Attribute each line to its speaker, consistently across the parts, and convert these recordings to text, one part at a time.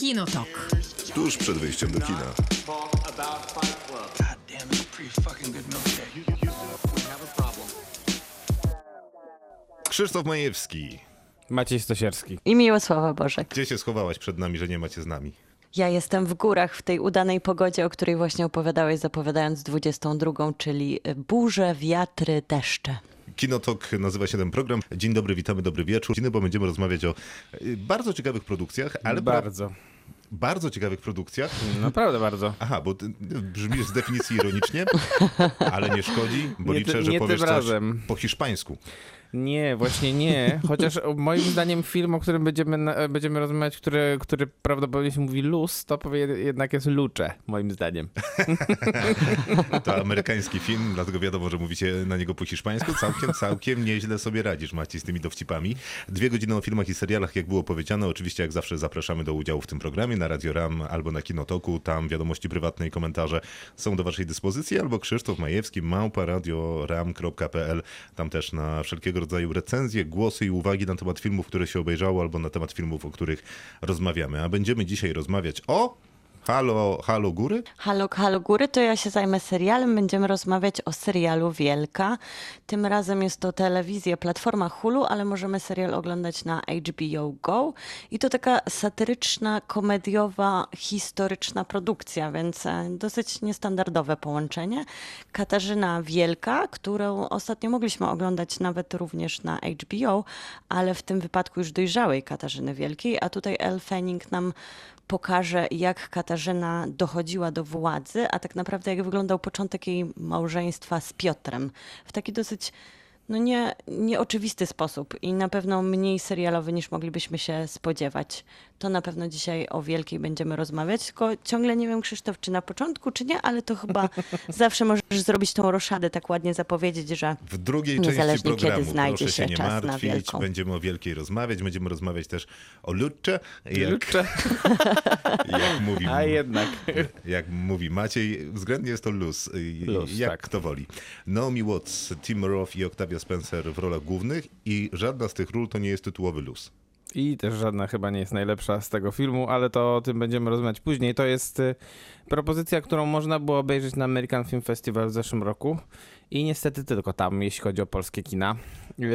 Speaker 1: Kinotok.
Speaker 2: Tuż przed wyjściem do kina. Krzysztof Majewski.
Speaker 3: Maciej Stosierski.
Speaker 4: I Miłosława Bożek.
Speaker 2: Gdzie się schowałaś przed nami, że nie macie z nami?
Speaker 4: Ja jestem w górach w tej udanej pogodzie, o której właśnie opowiadałeś, zapowiadając 22, czyli burze, wiatry, deszcze.
Speaker 2: Kinotok nazywa się ten program. Dzień dobry, witamy, dobry wieczór. Dzień bo będziemy rozmawiać o y, bardzo ciekawych produkcjach, ale pra-
Speaker 3: bardzo.
Speaker 2: ciekawych produkcjach.
Speaker 3: Naprawdę bardzo.
Speaker 2: Aha, bo ty brzmisz z definicji ironicznie, ale nie szkodzi, bo
Speaker 3: Nie
Speaker 2: liczę,
Speaker 3: ty-
Speaker 2: że powiesz coś
Speaker 3: razem.
Speaker 2: po hiszpańsku.
Speaker 3: Nie, właśnie nie. Chociaż moim zdaniem film, o którym będziemy, będziemy rozmawiać, który, który prawdopodobnie się mówi luz, to powie jednak jest lucze, moim zdaniem.
Speaker 2: To amerykański film, dlatego wiadomo, że mówicie na niego po hiszpańsku. Całkiem, całkiem nieźle sobie radzisz, Maciej, z tymi dowcipami. Dwie godziny o filmach i serialach, jak było powiedziane. Oczywiście, jak zawsze, zapraszamy do udziału w tym programie na Radio Ram albo na Kinotoku. Tam wiadomości prywatne i komentarze są do waszej dyspozycji. Albo Krzysztof Majewski, małpa radioram.pl. Tam też na wszelkiego rodzaju recenzje, głosy i uwagi na temat filmów, które się obejrzało, albo na temat filmów, o których rozmawiamy. A będziemy dzisiaj rozmawiać o... Halo, halo góry?
Speaker 4: Halo, halo góry, to ja się zajmę serialem. Będziemy rozmawiać o serialu Wielka. Tym razem jest to telewizja, platforma Hulu, ale możemy serial oglądać na HBO Go. I to taka satyryczna, komediowa, historyczna produkcja, więc e, dosyć niestandardowe połączenie. Katarzyna Wielka, którą ostatnio mogliśmy oglądać nawet również na HBO, ale w tym wypadku już dojrzałej Katarzyny Wielkiej, a tutaj Elle Fanning nam pokaże, jak Katarzyna dochodziła do władzy, a tak naprawdę jak wyglądał początek jej małżeństwa z Piotrem. W taki dosyć no nie, nieoczywisty sposób i na pewno mniej serialowy niż moglibyśmy się spodziewać. To na pewno dzisiaj o Wielkiej będziemy rozmawiać, tylko ciągle nie wiem, Krzysztof, czy na początku, czy nie, ale to chyba zawsze możesz zrobić tą roszadę, tak ładnie zapowiedzieć, że
Speaker 2: W drugiej części
Speaker 4: Niezależnie kiedy
Speaker 2: programu,
Speaker 4: znajdzie
Speaker 2: się
Speaker 4: się
Speaker 2: nie
Speaker 4: czas na
Speaker 2: martwić,
Speaker 4: wielką.
Speaker 2: będziemy o Wielkiej rozmawiać, będziemy rozmawiać też o Lucze, jak,
Speaker 3: Lucze.
Speaker 2: jak, mówi,
Speaker 3: A jednak.
Speaker 2: jak mówi Maciej, względnie jest to luz,
Speaker 3: Luz,
Speaker 2: jak
Speaker 3: tak.
Speaker 2: kto woli. Naomi Watts, Tim Roth i Octavia Spencer w rolach głównych i żadna z tych ról to nie jest tytułowy luz.
Speaker 3: I też żadna chyba nie jest najlepsza z tego filmu, ale to o tym będziemy rozmawiać później. To jest y, propozycja, którą można było obejrzeć na American Film Festival w zeszłym roku. I niestety tylko tam, jeśli chodzi o polskie kina. Yy,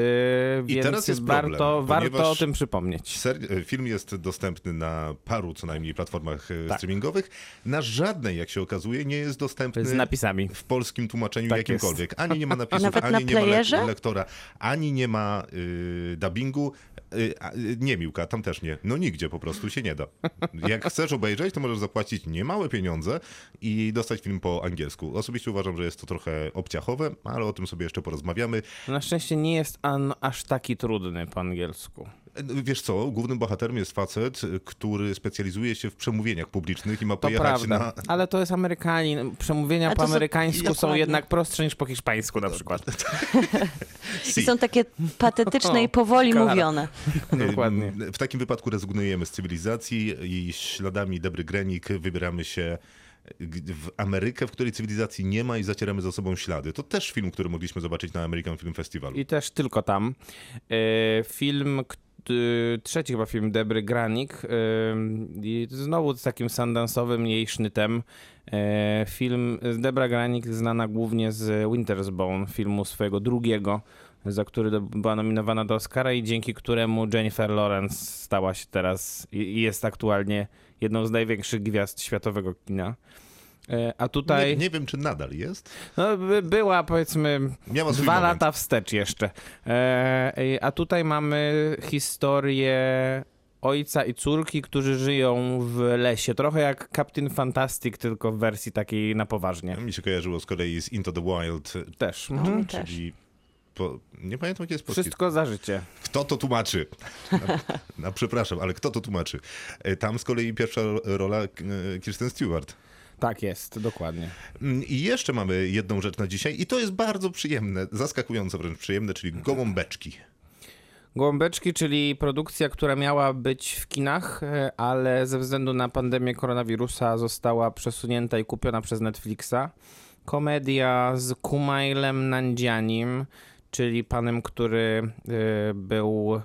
Speaker 2: I
Speaker 3: więc
Speaker 2: teraz jest
Speaker 3: warto,
Speaker 2: problem,
Speaker 3: warto o tym przypomnieć.
Speaker 2: Ser- film jest dostępny na paru co najmniej platformach e,
Speaker 3: Tak.
Speaker 2: streamingowych. Na żadnej, jak się okazuje, nie jest dostępny
Speaker 3: Z napisami.
Speaker 2: w polskim tłumaczeniu
Speaker 3: Tak
Speaker 2: jakimkolwiek. Ani nie ma napisów,
Speaker 4: Nawet
Speaker 2: ani
Speaker 4: na
Speaker 2: nie ma le-
Speaker 4: playerze?
Speaker 2: lektora, ani nie ma y, dubbingu. Y, y, nie, Miłka, tam też nie. No nigdzie po prostu się nie da. Jak chcesz obejrzeć, to możesz zapłacić niemałe pieniądze i dostać film po angielsku. Osobiście uważam, że jest to trochę obciachowe, ale o tym sobie jeszcze porozmawiamy.
Speaker 3: Na szczęście nie jest on aż taki trudny po angielsku.
Speaker 2: Wiesz co, głównym bohaterem jest facet, który specjalizuje się w przemówieniach publicznych i ma
Speaker 3: To
Speaker 2: pojechać
Speaker 3: prawda,
Speaker 2: na...
Speaker 3: ale to jest Amerykanin. Przemówienia po amerykańsku są jednak prostsze niż po hiszpańsku na przykład.
Speaker 4: i są takie patetyczne i powoli mówione.
Speaker 3: Dokładnie.
Speaker 2: W takim wypadku rezygnujemy z cywilizacji i śladami Debry Grenik wybieramy się w Amerykę, w której cywilizacji nie ma i zacieramy za sobą ślady. To też film, który mogliśmy zobaczyć na American Film Festivalu.
Speaker 3: I też tylko tam. E, film, trzeci chyba film Debry Granik, y, i znowu z takim sundance'owym jej sznytem. E, film Debra Granik znana głównie z Winter's Bone, filmu swojego drugiego, za który była nominowana do Oscara i dzięki któremu Jennifer Lawrence stała się teraz i, jest aktualnie jedną z największych gwiazd światowego kina. E, A tutaj...
Speaker 2: Nie, nie wiem, czy nadal jest.
Speaker 3: No, by, była powiedzmy
Speaker 2: Miała
Speaker 3: dwa
Speaker 2: moment.
Speaker 3: lata wstecz jeszcze. E, a tutaj mamy historię ojca i córki, którzy żyją w lesie. Trochę jak Captain Fantastic, tylko w wersji takiej na poważnie.
Speaker 2: Mi się kojarzyło z kolei z Into the Wild,
Speaker 3: Też.
Speaker 4: No,
Speaker 3: Mhm.
Speaker 4: mi też.
Speaker 2: Po, nie pamiętam, jaki jest polski
Speaker 3: Wszystko za życie.
Speaker 2: Kto to tłumaczy? No, przepraszam, ale kto to tłumaczy? E, Tam z kolei pierwsza rola e, Kirsten Stewart.
Speaker 3: Tak jest, dokładnie.
Speaker 2: Mm, I jeszcze mamy jedną rzecz na dzisiaj i to jest bardzo przyjemne, zaskakująco wręcz przyjemne, czyli gołąbeczki.
Speaker 3: Gołąbeczki, czyli produkcja, która miała być w kinach, e, ale ze względu na pandemię koronawirusa została przesunięta i kupiona przez Netflixa. Komedia z Kumailem Nandzianim, czyli panem, który e, był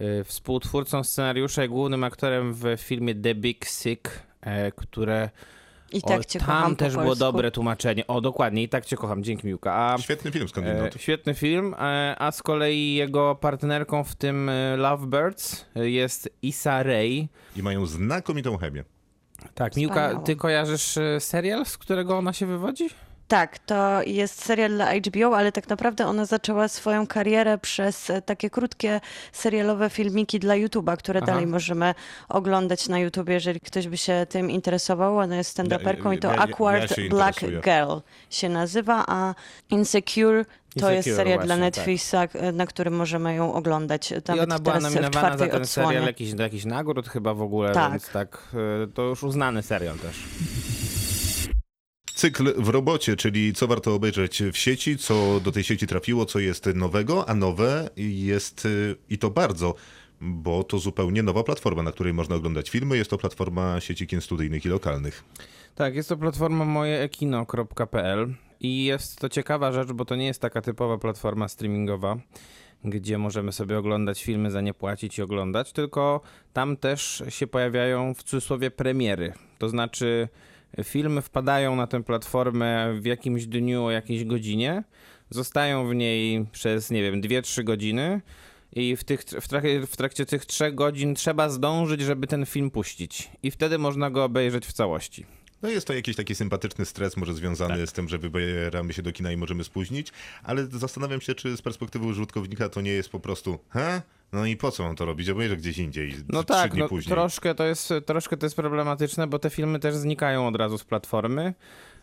Speaker 3: y, współtwórcą scenariusza i głównym aktorem w filmie The Big Sick, e, które
Speaker 4: I tak
Speaker 3: o,
Speaker 4: cię
Speaker 3: tam
Speaker 4: kocham
Speaker 3: też było dobre tłumaczenie. O, dokładnie, i tak cię kocham, dzięki Miłka. A,
Speaker 2: Świetny film skądinąd.
Speaker 3: e, świetny film, e, a z kolei jego partnerką w tym e, Lovebirds jest Issa Rae.
Speaker 2: I mają znakomitą chemię.
Speaker 3: Tak, Miłka, ty kojarzysz serial, z którego ona się wywodzi?
Speaker 4: Tak, to jest serial dla HBO, ale tak naprawdę ona zaczęła swoją karierę przez e, takie krótkie serialowe filmiki dla YouTube'a, które
Speaker 3: Aha.
Speaker 4: dalej możemy oglądać na YouTubie, jeżeli ktoś by się tym interesował. Ona jest stand-uperką i to
Speaker 2: Ja- ja- ja
Speaker 4: Awkward
Speaker 2: się
Speaker 4: Black. Girl się nazywa, a Insecure to jest serial dla
Speaker 3: tak.
Speaker 4: Netflixa, e, na którym możemy ją oglądać.
Speaker 3: I
Speaker 4: Nawet
Speaker 3: ona była nominowana za ten serial
Speaker 4: odsłonie.
Speaker 3: jakiś, do jakichś nagród chyba w ogóle,
Speaker 4: Tak.
Speaker 3: więc tak, e, to już uznany serial też.
Speaker 2: Cykl w robocie, czyli co warto obejrzeć w sieci, co do tej sieci trafiło, co jest nowego, a nowe jest y, i to bardzo, bo to zupełnie nowa platforma, na której można oglądać filmy. Jest to platforma sieci kin studyjnych i lokalnych.
Speaker 3: Tak, jest to platforma mojeekino.pl i jest to ciekawa rzecz, bo to nie jest taka typowa platforma streamingowa, gdzie możemy sobie oglądać filmy za nie płacić i oglądać, tylko tam też się pojawiają w cudzysłowie premiery. To znaczy filmy wpadają na tę platformę w jakimś dniu o jakiejś godzinie, zostają w niej przez, nie wiem, 2-3 godziny i w, tych, w, trakcie, w trakcie tych trzech godzin trzeba zdążyć, żeby ten film puścić. I wtedy można go obejrzeć w całości.
Speaker 2: No jest to jakiś taki sympatyczny stres, może związany z tym, że wybieramy się do kina i możemy spóźnić, ale zastanawiam się, czy z perspektywy użytkownika to nie jest po prostu, he? No i po co mam to robić? Obejrzę gdzieś indziej,
Speaker 3: No tak, no,
Speaker 2: później.
Speaker 3: troszkę, to jest, troszkę to jest problematyczne, bo te filmy też znikają od razu z platformy.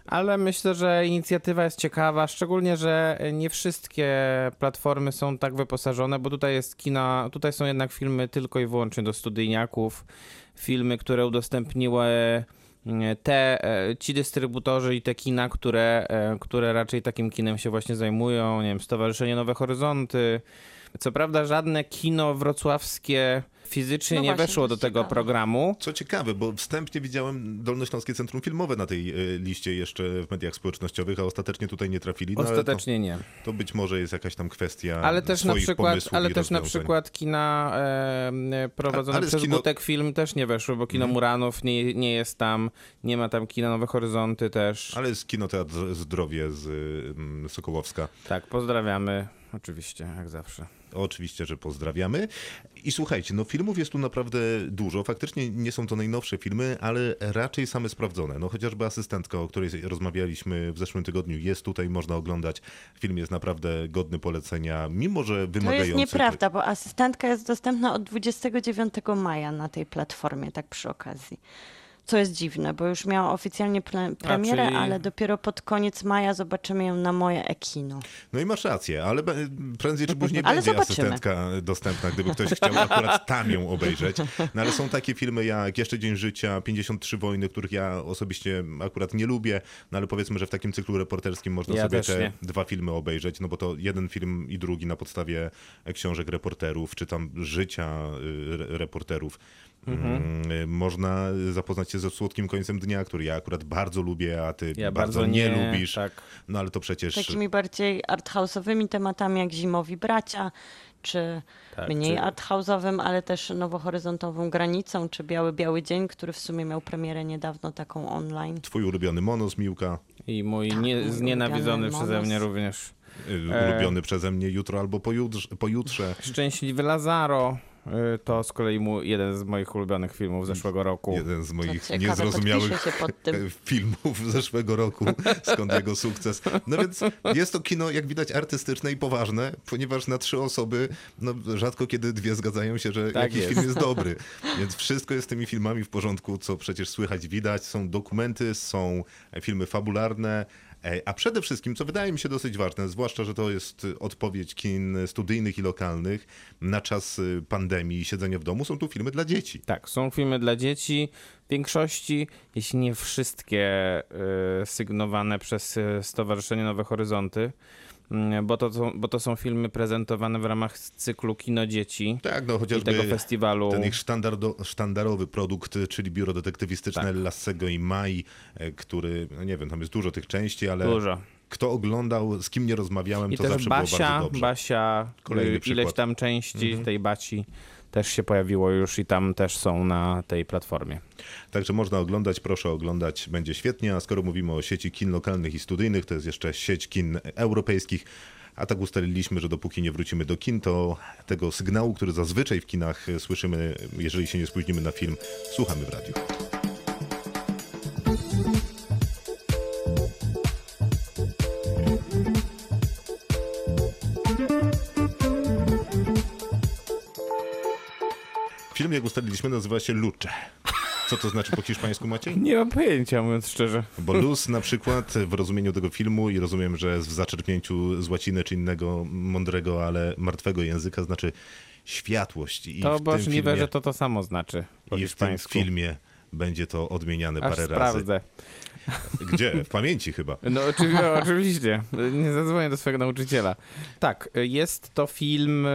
Speaker 3: Ale myślę, że inicjatywa jest ciekawa, szczególnie, że nie wszystkie platformy są tak wyposażone, bo tutaj jest kina, tutaj są jednak filmy tylko i wyłącznie do studyjniaków, filmy, które udostępniły mm, te, e, ci dystrybutorzy i te kina, które, e, które raczej takim kinem się właśnie zajmują, nie wiem, Stowarzyszenie Nowe Horyzonty. Co prawda żadne kino wrocławskie fizycznie
Speaker 4: No
Speaker 3: nie
Speaker 4: właśnie,
Speaker 3: weszło
Speaker 4: to
Speaker 3: do tego
Speaker 4: ciekawe.
Speaker 3: programu.
Speaker 2: Co ciekawe, bo wstępnie widziałem Dolnośląskie Centrum Filmowe na tej e, liście jeszcze w mediach społecznościowych, a ostatecznie tutaj nie trafili. No,
Speaker 3: Ostatecznie nie.
Speaker 2: to, to być może jest jakaś tam kwestia
Speaker 3: Ale też na przykład,
Speaker 2: pomysłów
Speaker 3: ale
Speaker 2: i
Speaker 3: też na przykład kina e, prowadzone
Speaker 2: A-
Speaker 3: przez
Speaker 2: kino-.
Speaker 3: Gutek Film też nie weszły, bo kino Muranów nie, nie jest tam, nie ma tam kina Nowe Horyzonty też.
Speaker 2: Ale jest Kinoteatr Zdrowie z mm, Sokołowska.
Speaker 3: Tak, pozdrawiamy. Oczywiście, jak zawsze.
Speaker 2: Oczywiście, że pozdrawiamy. I słuchajcie, no filmów jest tu naprawdę dużo. Faktycznie nie są to najnowsze filmy, ale raczej same sprawdzone. No chociażby asystentka, o której rozmawialiśmy w zeszłym tygodniu, jest tutaj, można oglądać. Film jest naprawdę godny polecenia, mimo że
Speaker 4: To
Speaker 2: wymagający.
Speaker 4: jest nieprawda, bo asystentka jest dostępna od 29 maja na tej platformie, tak przy okazji. Co jest dziwne, bo już miała oficjalnie ple- premierę,
Speaker 3: czyli-
Speaker 4: ale dopiero pod koniec maja zobaczymy ją na moje Ekino.
Speaker 2: No i masz rację, ale prędzej czy później będzie
Speaker 4: zobaczymy.
Speaker 2: asystentka dostępna, gdyby ktoś chciał akurat tam ją obejrzeć. No ale są takie filmy jak Jeszcze Dzień Życia, 53 Wojny, których ja osobiście akurat nie lubię, no ale powiedzmy, że w takim cyklu reporterskim można
Speaker 3: Ja
Speaker 2: sobie te
Speaker 3: nie.
Speaker 2: dwa filmy obejrzeć, no bo to jeden film i drugi na podstawie książek reporterów, czy tam życia y, re- reporterów.
Speaker 3: Mhm.
Speaker 2: Mm, Można zapoznać się ze Słodkim Końcem Dnia, który ja akurat bardzo lubię, a ty
Speaker 3: Ja
Speaker 2: bardzo,
Speaker 3: bardzo
Speaker 2: nie,
Speaker 3: nie,
Speaker 2: lubisz.
Speaker 3: tak.
Speaker 2: No ale to przecież...
Speaker 4: Takimi bardziej arthouse'owymi tematami jak Zimowi Bracia, czy
Speaker 3: Tak,
Speaker 4: mniej
Speaker 3: czy-
Speaker 4: arthouse'owym, ale też nowohoryzontową granicą, czy Biały Biały Dzień, który w sumie miał premierę niedawno taką online.
Speaker 2: Twój ulubiony monos, Miłka.
Speaker 3: I mój
Speaker 4: Tak,
Speaker 3: nie, znienawidzony przeze
Speaker 4: monos.
Speaker 3: mnie również.
Speaker 2: Y,
Speaker 3: E.
Speaker 2: Ulubiony przeze mnie jutro albo pojutrze. pojutrze.
Speaker 3: Szczęśliwy Lazaro. Y, To z kolei mu, jeden z moich ulubionych filmów zeszłego roku.
Speaker 2: Jeden z moich
Speaker 4: ciekawe,
Speaker 2: niezrozumiałych
Speaker 4: tym.
Speaker 2: filmów zeszłego roku, skąd jego sukces. No więc jest to kino, jak widać, artystyczne i poważne, ponieważ na trzy osoby no, rzadko kiedy dwie zgadzają się, że
Speaker 3: Tak
Speaker 2: jakiś
Speaker 3: jest.
Speaker 2: film jest dobry. Więc wszystko jest z tymi filmami w porządku, co przecież słychać, widać. Są dokumenty, są filmy fabularne, E, A przede wszystkim, co wydaje mi się dosyć ważne, zwłaszcza, że to jest y, odpowiedź kin studyjnych i lokalnych na czas y, pandemii i siedzenia w domu, są tu filmy dla dzieci.
Speaker 3: Tak, są filmy dla dzieci. W większości, jeśli nie wszystkie, y, sygnowane przez Stowarzyszenie Nowe Horyzonty, bo to, są, bo to są filmy prezentowane w ramach cyklu Kino Dzieci
Speaker 2: Tak, no
Speaker 3: i
Speaker 2: chociażby
Speaker 3: tego festiwalu.
Speaker 2: ten ich sztandardo, sztandarowy produkt, y, czyli biuro detektywistyczne
Speaker 3: Tak.
Speaker 2: Lassego i Mai, e, który, no nie wiem, tam jest dużo tych części, ale
Speaker 3: Dużo.
Speaker 2: kto oglądał, z kim nie rozmawiałem,
Speaker 3: I
Speaker 2: to
Speaker 3: też
Speaker 2: zawsze było
Speaker 3: Basia,
Speaker 2: bardzo dobrze.
Speaker 3: Basia,
Speaker 2: Kolejny
Speaker 3: y,
Speaker 2: Kolejny
Speaker 3: ileś
Speaker 2: przykład.
Speaker 3: tam ileś tam części tej Baci też się pojawiło już i tam też są na tej platformie.
Speaker 2: Także można oglądać, proszę oglądać, będzie świetnie. A skoro mówimy o sieci kin lokalnych i studyjnych, to jest jeszcze sieć kin europejskich. A tak ustaliliśmy, że dopóki nie wrócimy do kin, to tego sygnału, który zazwyczaj w kinach słyszymy, jeżeli się nie spóźnimy na film, słuchamy w radiu. Film, jak ustaliliśmy, nazywa się Lucze. Co to znaczy po hiszpańsku, Maciej?
Speaker 3: Nie mam pojęcia, mówiąc szczerze.
Speaker 2: Bo luz na przykład w rozumieniu tego filmu i rozumiem, że w zaczerpnięciu z łaciny czy innego mądrego, ale martwego języka znaczy światłość. I
Speaker 3: To możliwe,
Speaker 2: filmie,
Speaker 3: że to to samo znaczy po
Speaker 2: i w tym filmie będzie to odmieniane
Speaker 3: Aż
Speaker 2: parę razy. Gdzie? W pamięci chyba.
Speaker 3: No oczywiście, oczywiście. Nie zadzwonię do swojego nauczyciela. Tak, jest to film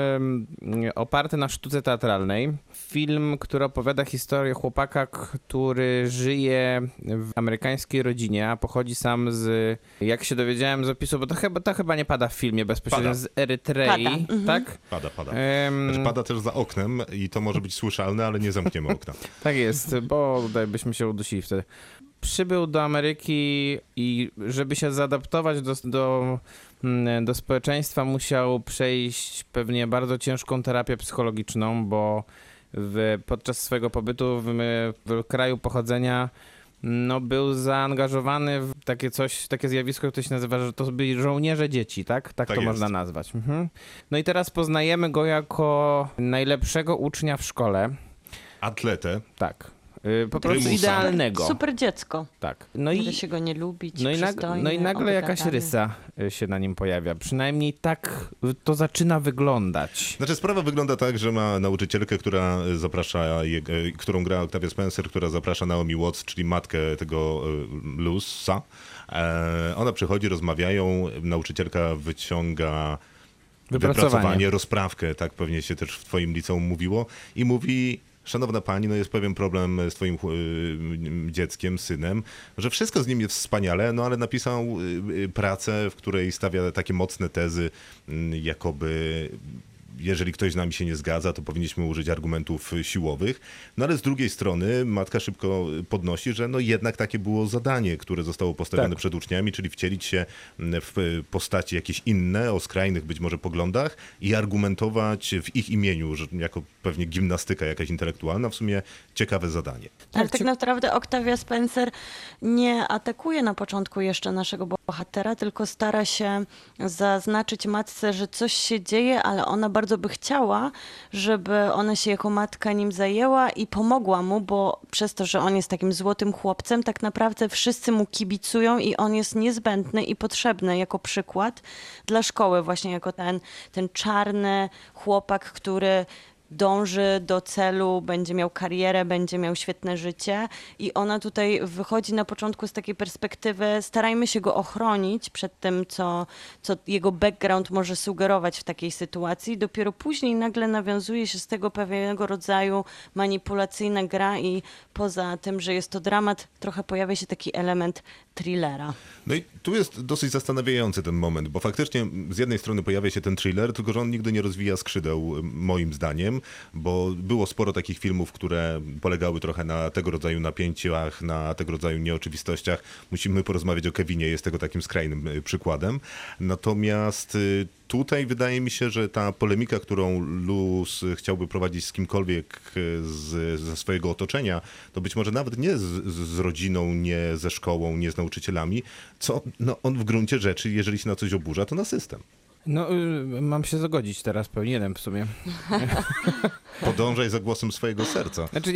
Speaker 3: oparty na sztuce teatralnej. Film, który opowiada historię chłopaka, który żyje w amerykańskiej rodzinie, a pochodzi sam z, jak się dowiedziałem z opisu, bo to chyba, to chyba nie pada w filmie bezpośrednio,
Speaker 2: Pada.
Speaker 3: z Erytrei,
Speaker 4: Pada, mhm.
Speaker 3: tak?
Speaker 2: Pada, pada. Znaczy, pada też za oknem i to może być słyszalne, ale nie zamkniemy okna.
Speaker 3: Tak jest, bo tutaj byśmy się udusili wtedy. Przybył do Ameryki i żeby się zaadaptować do, do, mm, do społeczeństwa, musiał przejść pewnie bardzo ciężką terapię psychologiczną, bo w, podczas swojego pobytu w, w kraju pochodzenia no, był zaangażowany w takie coś, takie zjawisko, które się nazywa, że to byli żołnierze dzieci, tak? Tak,
Speaker 2: Tak
Speaker 3: to
Speaker 2: jest.
Speaker 3: można nazwać. Mhm. No i teraz poznajemy go jako najlepszego ucznia w szkole.
Speaker 2: Atletę.
Speaker 3: Tak. Y, Po prostu
Speaker 2: Prymusa.
Speaker 3: idealnego.
Speaker 4: Super dziecko.
Speaker 3: Tak. No i,
Speaker 4: się go nie lubić,
Speaker 3: no i, nag,
Speaker 4: przystojny,
Speaker 3: no i nagle jakaś rysa y, się na nim pojawia. Przynajmniej tak to zaczyna wyglądać.
Speaker 2: Znaczy sprawa wygląda tak, że ma nauczycielkę, która zaprasza, je- którą gra Octavia Spencer, która zaprasza Naomi Watts, czyli matkę tego Lusa. E, Ona przychodzi, rozmawiają, nauczycielka wyciąga
Speaker 3: Wypracowanie.
Speaker 2: wypracowanie, rozprawkę, tak pewnie się też w twoim liceum mówiło i mówi Szanowna pani, no jest pewien problem z twoim y, dzieckiem, synem, że wszystko z nim jest wspaniale, no ale napisał y, y, pracę, w której stawia takie mocne tezy, y, jakoby jeżeli ktoś z nami się nie zgadza, to powinniśmy użyć argumentów siłowych. No ale z drugiej strony matka szybko podnosi, że no jednak takie było zadanie, które zostało postawione
Speaker 3: Tak.
Speaker 2: przed uczniami, czyli wcielić się w postaci jakieś inne, o skrajnych być może poglądach i argumentować w ich imieniu, że jako pewnie gimnastyka jakaś intelektualna, w sumie ciekawe zadanie.
Speaker 4: Ale
Speaker 3: Tak,
Speaker 4: tak
Speaker 3: ci-
Speaker 4: naprawdę Octavia Spencer nie atakuje na początku jeszcze naszego bohatera, tylko stara się zaznaczyć matce, że coś się dzieje, ale ona bardzo by chciała, żeby ona się jako matka nim zajęła i pomogła mu, bo przez to, że on jest takim złotym chłopcem, tak naprawdę wszyscy mu kibicują i on jest niezbędny i potrzebny jako przykład dla szkoły, właśnie jako ten, ten czarny chłopak, który dąży do celu, będzie miał karierę, będzie miał świetne życie i ona tutaj wychodzi na początku z takiej perspektywy, starajmy się go ochronić przed tym, co, co jego background może sugerować w takiej sytuacji. Dopiero później nagle nawiązuje się z tego pewnego rodzaju manipulacyjna gra i poza tym, że jest to dramat, trochę pojawia się taki element thrillera.
Speaker 2: No i tu jest dosyć zastanawiający ten moment, bo faktycznie z jednej strony pojawia się ten thriller, tylko że on nigdy nie rozwija skrzydeł, moim zdaniem, bo było sporo takich filmów, które polegały trochę na tego rodzaju napięciach, na tego rodzaju nieoczywistościach. Musimy porozmawiać o Kevinie, jest tego takim skrajnym y, przykładem. Natomiast y, tutaj wydaje mi się, że ta polemika, którą Luz chciałby prowadzić z kimkolwiek y, z, ze swojego otoczenia, to być może nawet nie z, z rodziną, nie ze szkołą, nie z nauczycielami, co no, on w gruncie rzeczy, jeżeli się na coś oburza, to na system.
Speaker 3: No, y, mam się zagodzić teraz, powinienem w sumie.
Speaker 2: Podążaj za głosem swojego serca.
Speaker 3: Znaczy,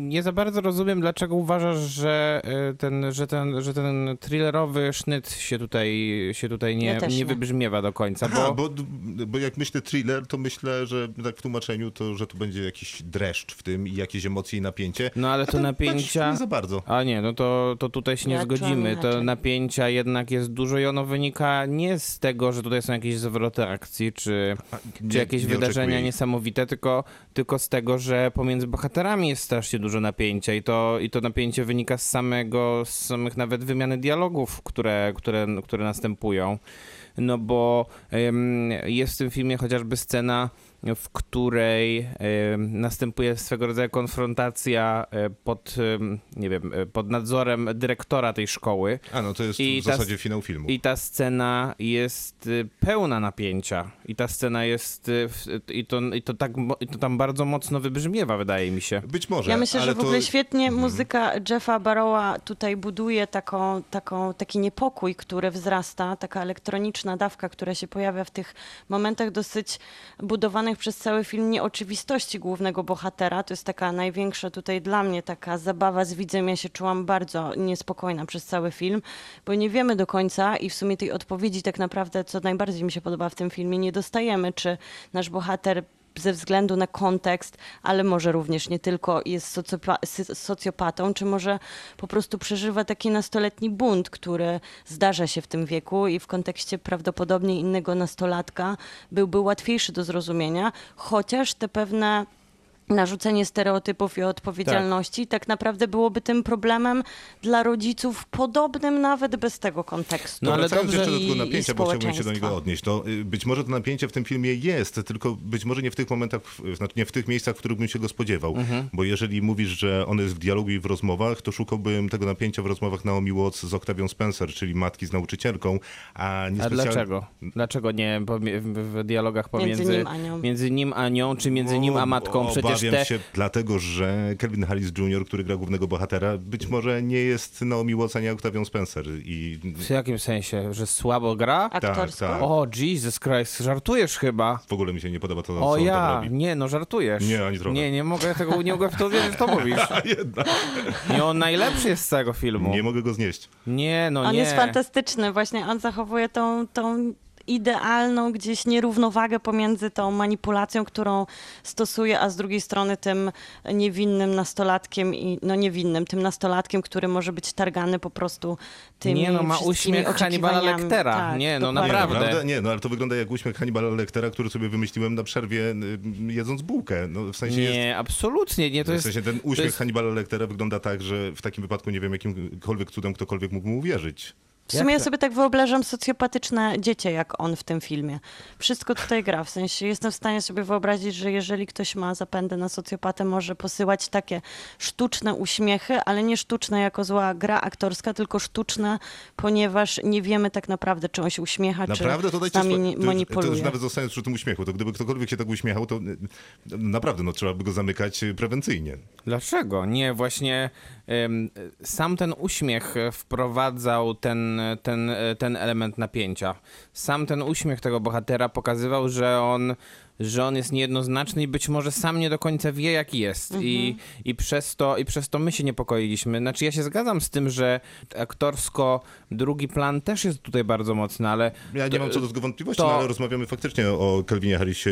Speaker 3: nie za bardzo rozumiem, dlaczego uważasz, że y, ten, że ten, że ten thrillerowy sznyt się tutaj, się tutaj nie,
Speaker 4: Ja
Speaker 3: nie
Speaker 4: nie.
Speaker 3: wybrzmiewa do końca,
Speaker 2: Aha,
Speaker 3: bo...
Speaker 2: bo, bo jak myślę thriller, to myślę, że tak w tłumaczeniu, to że tu będzie jakiś dreszcz w tym i jakieś emocje i napięcie.
Speaker 3: No ale
Speaker 2: A
Speaker 3: to
Speaker 2: tak
Speaker 3: napięcia...
Speaker 2: Nie za bardzo.
Speaker 3: A nie, no to, to tutaj się nie
Speaker 4: Ja
Speaker 3: zgodzimy. To napięcia jednak jest dużo i ono wynika nie z tego, że tutaj są jakieś przewroty akcji, czy,
Speaker 2: nie-
Speaker 3: czy jakieś wydarzenia
Speaker 2: oczekuję
Speaker 3: niesamowite, tylko, tylko z tego, że pomiędzy bohaterami jest strasznie dużo napięcia i to, i to napięcie wynika z samego, z samych nawet wymiany dialogów, które, które, które następują. No bo em, jest w tym filmie chociażby scena, w której następuje swego rodzaju konfrontacja e, pod, nie wiem, e, pod nadzorem dyrektora tej szkoły.
Speaker 2: A no to jest
Speaker 3: I
Speaker 2: w zasadzie finał filmu.
Speaker 3: I ta scena jest y, pełna napięcia. I ta scena jest. y, I to, i to, tak, i to tam bardzo mocno wybrzmiewa, wydaje mi się.
Speaker 2: Być może,
Speaker 4: Ja myślę,
Speaker 2: ale
Speaker 4: że w ogóle
Speaker 2: to...
Speaker 4: świetnie muzyka Jeffa Barrowa tutaj buduje taką, taką, taki niepokój, który wzrasta, taka elektroniczna dawka, która się pojawia w tych momentach dosyć budowanych przez cały film nieoczywistości głównego bohatera. To jest taka największa tutaj dla mnie taka zabawa z widzem. Ja się czułam bardzo niespokojna przez cały film, bo nie wiemy do końca i w sumie tej odpowiedzi tak naprawdę, co najbardziej mi się podoba w tym filmie, nie dostajemy, czy nasz bohater ze względu na kontekst, ale może również nie tylko jest socjopatą, czy może po prostu przeżywa taki nastoletni bunt, który zdarza się w tym wieku i w kontekście prawdopodobnie innego nastolatka byłby łatwiejszy do zrozumienia, chociaż te pewne narzucenie stereotypów i odpowiedzialności tak. naprawdę byłoby tym problemem dla rodziców podobnym nawet bez tego kontekstu.
Speaker 3: No, ale
Speaker 2: Wracając jeszcze do tego napięcia, bo chciałbym się do niego odnieść, to y, być może to napięcie w tym filmie jest, tylko być może nie w tych momentach, znaczy nie w tych miejscach, w których bym się go spodziewał.
Speaker 3: Mhm.
Speaker 2: Bo jeżeli mówisz, że on jest w dialogu i w rozmowach, to szukałbym tego napięcia w rozmowach Naomi Watts z Octavią Spencer, czyli matki z nauczycielką, a nie
Speaker 3: A
Speaker 2: specjalnie...
Speaker 3: dlaczego? Dlaczego nie w dialogach pomiędzy
Speaker 4: Między nim a nią.
Speaker 3: między nim a nią, czy między nim a matką? Przecież
Speaker 2: Obawiam
Speaker 3: te.
Speaker 2: się dlatego, że Kelvin Harris Jr., który gra głównego bohatera, być może nie jest Naomi Watts, a nie Octavią Spencer. I
Speaker 3: W jakim sensie? Że słabo gra?
Speaker 4: Aktorsko?
Speaker 2: tak.
Speaker 3: O, Jesus Christ, żartujesz chyba.
Speaker 2: w ogóle mi się nie podoba to,
Speaker 3: O
Speaker 2: co on tam
Speaker 3: ja,
Speaker 2: robi.
Speaker 3: nie, no żartujesz.
Speaker 2: Nie, ani trochę.
Speaker 3: Nie, nie mogę tego, nie mogę w to wierzyć, że to mówisz.
Speaker 2: Jednak.
Speaker 3: Nie, on najlepszy jest z całego filmu.
Speaker 2: Nie mogę go znieść.
Speaker 3: Nie, no
Speaker 4: On
Speaker 3: nie.
Speaker 4: jest fantastyczny, właśnie on zachowuje tą, tą idealną gdzieś nierównowagę pomiędzy tą manipulacją, którą stosuje, a z drugiej strony tym niewinnym nastolatkiem i no niewinnym, tym nastolatkiem, który może być targany po prostu tymi
Speaker 3: Nie, no, ma uśmiech Hannibala. Lectera.
Speaker 4: Tak,
Speaker 3: Nie, no,
Speaker 4: dokładnie.
Speaker 3: naprawdę.
Speaker 2: Nie, no ale to wygląda jak uśmiech Hannibala Lectera, który sobie wymyśliłem na przerwie y, jedząc bułkę. No, w sensie
Speaker 3: Nie,
Speaker 2: jest...
Speaker 3: absolutnie nie. To
Speaker 2: w
Speaker 3: jest,
Speaker 2: sensie ten uśmiech
Speaker 3: jest,
Speaker 2: Hannibala Lectera wygląda tak, że w takim wypadku nie wiem jakimkolwiek cudem ktokolwiek mógł mu uwierzyć.
Speaker 4: W sumie ja
Speaker 3: to?
Speaker 4: sobie tak wyobrażam socjopatyczne dziecię, jak on w tym filmie. Wszystko tutaj gra, w sensie jestem w stanie sobie wyobrazić, że jeżeli ktoś ma zapędy na socjopatę, może posyłać takie sztuczne uśmiechy, ale nie sztuczne jako zła gra aktorska, tylko sztuczne, ponieważ nie wiemy tak naprawdę, czy on się uśmiecha,
Speaker 2: Naprawdę? To
Speaker 4: czy
Speaker 2: dajcie
Speaker 4: z nami nie-
Speaker 2: to, już, to
Speaker 4: manipuluje.
Speaker 2: już nawet zostając przy tym uśmiechu, to gdyby ktokolwiek się tak uśmiechał, to y, naprawdę no, trzeba by go zamykać y, prewencyjnie.
Speaker 3: Dlaczego? Nie, właśnie sam ten uśmiech wprowadzał ten, ten, ten element napięcia. Sam ten uśmiech tego bohatera pokazywał, że on, że on jest niejednoznaczny i być może sam nie do końca wie, jaki jest. I, i, przez to, I przez to my się niepokoiliśmy. Znaczy, ja się zgadzam z tym, że aktorsko drugi plan też jest tutaj bardzo mocny, ale
Speaker 2: Ja nie mam co do tego wątpliwości,
Speaker 3: to-
Speaker 2: no, ale rozmawiamy faktycznie o Kelvinie Harrisie,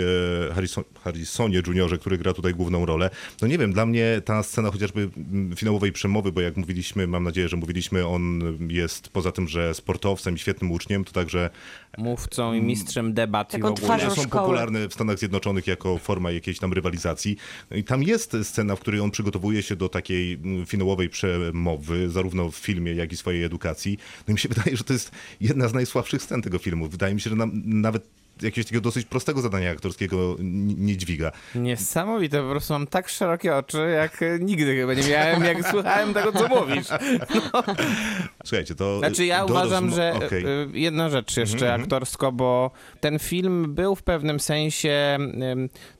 Speaker 2: Harrison, Harrisonie Juniorze, który gra tutaj główną rolę. No nie wiem, dla mnie ta scena chociażby mm, finałowej przemowy, bo jak mówiliśmy, mam nadzieję, że mówiliśmy, on jest poza tym, że sportowcem i świetnym uczniem, to także
Speaker 3: mówcą i mistrzem debat i w
Speaker 4: Taką
Speaker 3: ogóle.
Speaker 4: twarzą
Speaker 2: są
Speaker 4: szkoły.
Speaker 2: popularne w Stanach Zjednoczonych jako forma jakiejś tam rywalizacji. No I tam jest scena, w której on przygotowuje się do takiej mm, finałowej przemowy, zarówno w filmie, jak i swojej edukacji. No i mi się wydaje, że to jest jedna z najsłabszych scen tego filmu. Wydaje mi się, że nam, nawet jakiegoś takiego dosyć prostego zadania aktorskiego nie dźwiga.
Speaker 3: Niesamowite, po prostu mam tak szerokie oczy, jak e, nigdy chyba nie miałem, jak słuchałem tego, co mówisz.
Speaker 2: Słuchajcie, to...
Speaker 3: Znaczy ja
Speaker 2: do
Speaker 3: uważam,
Speaker 2: rozmo-
Speaker 3: że
Speaker 2: Okej.
Speaker 3: y, jedna rzecz jeszcze aktorsko, bo ten film był w pewnym sensie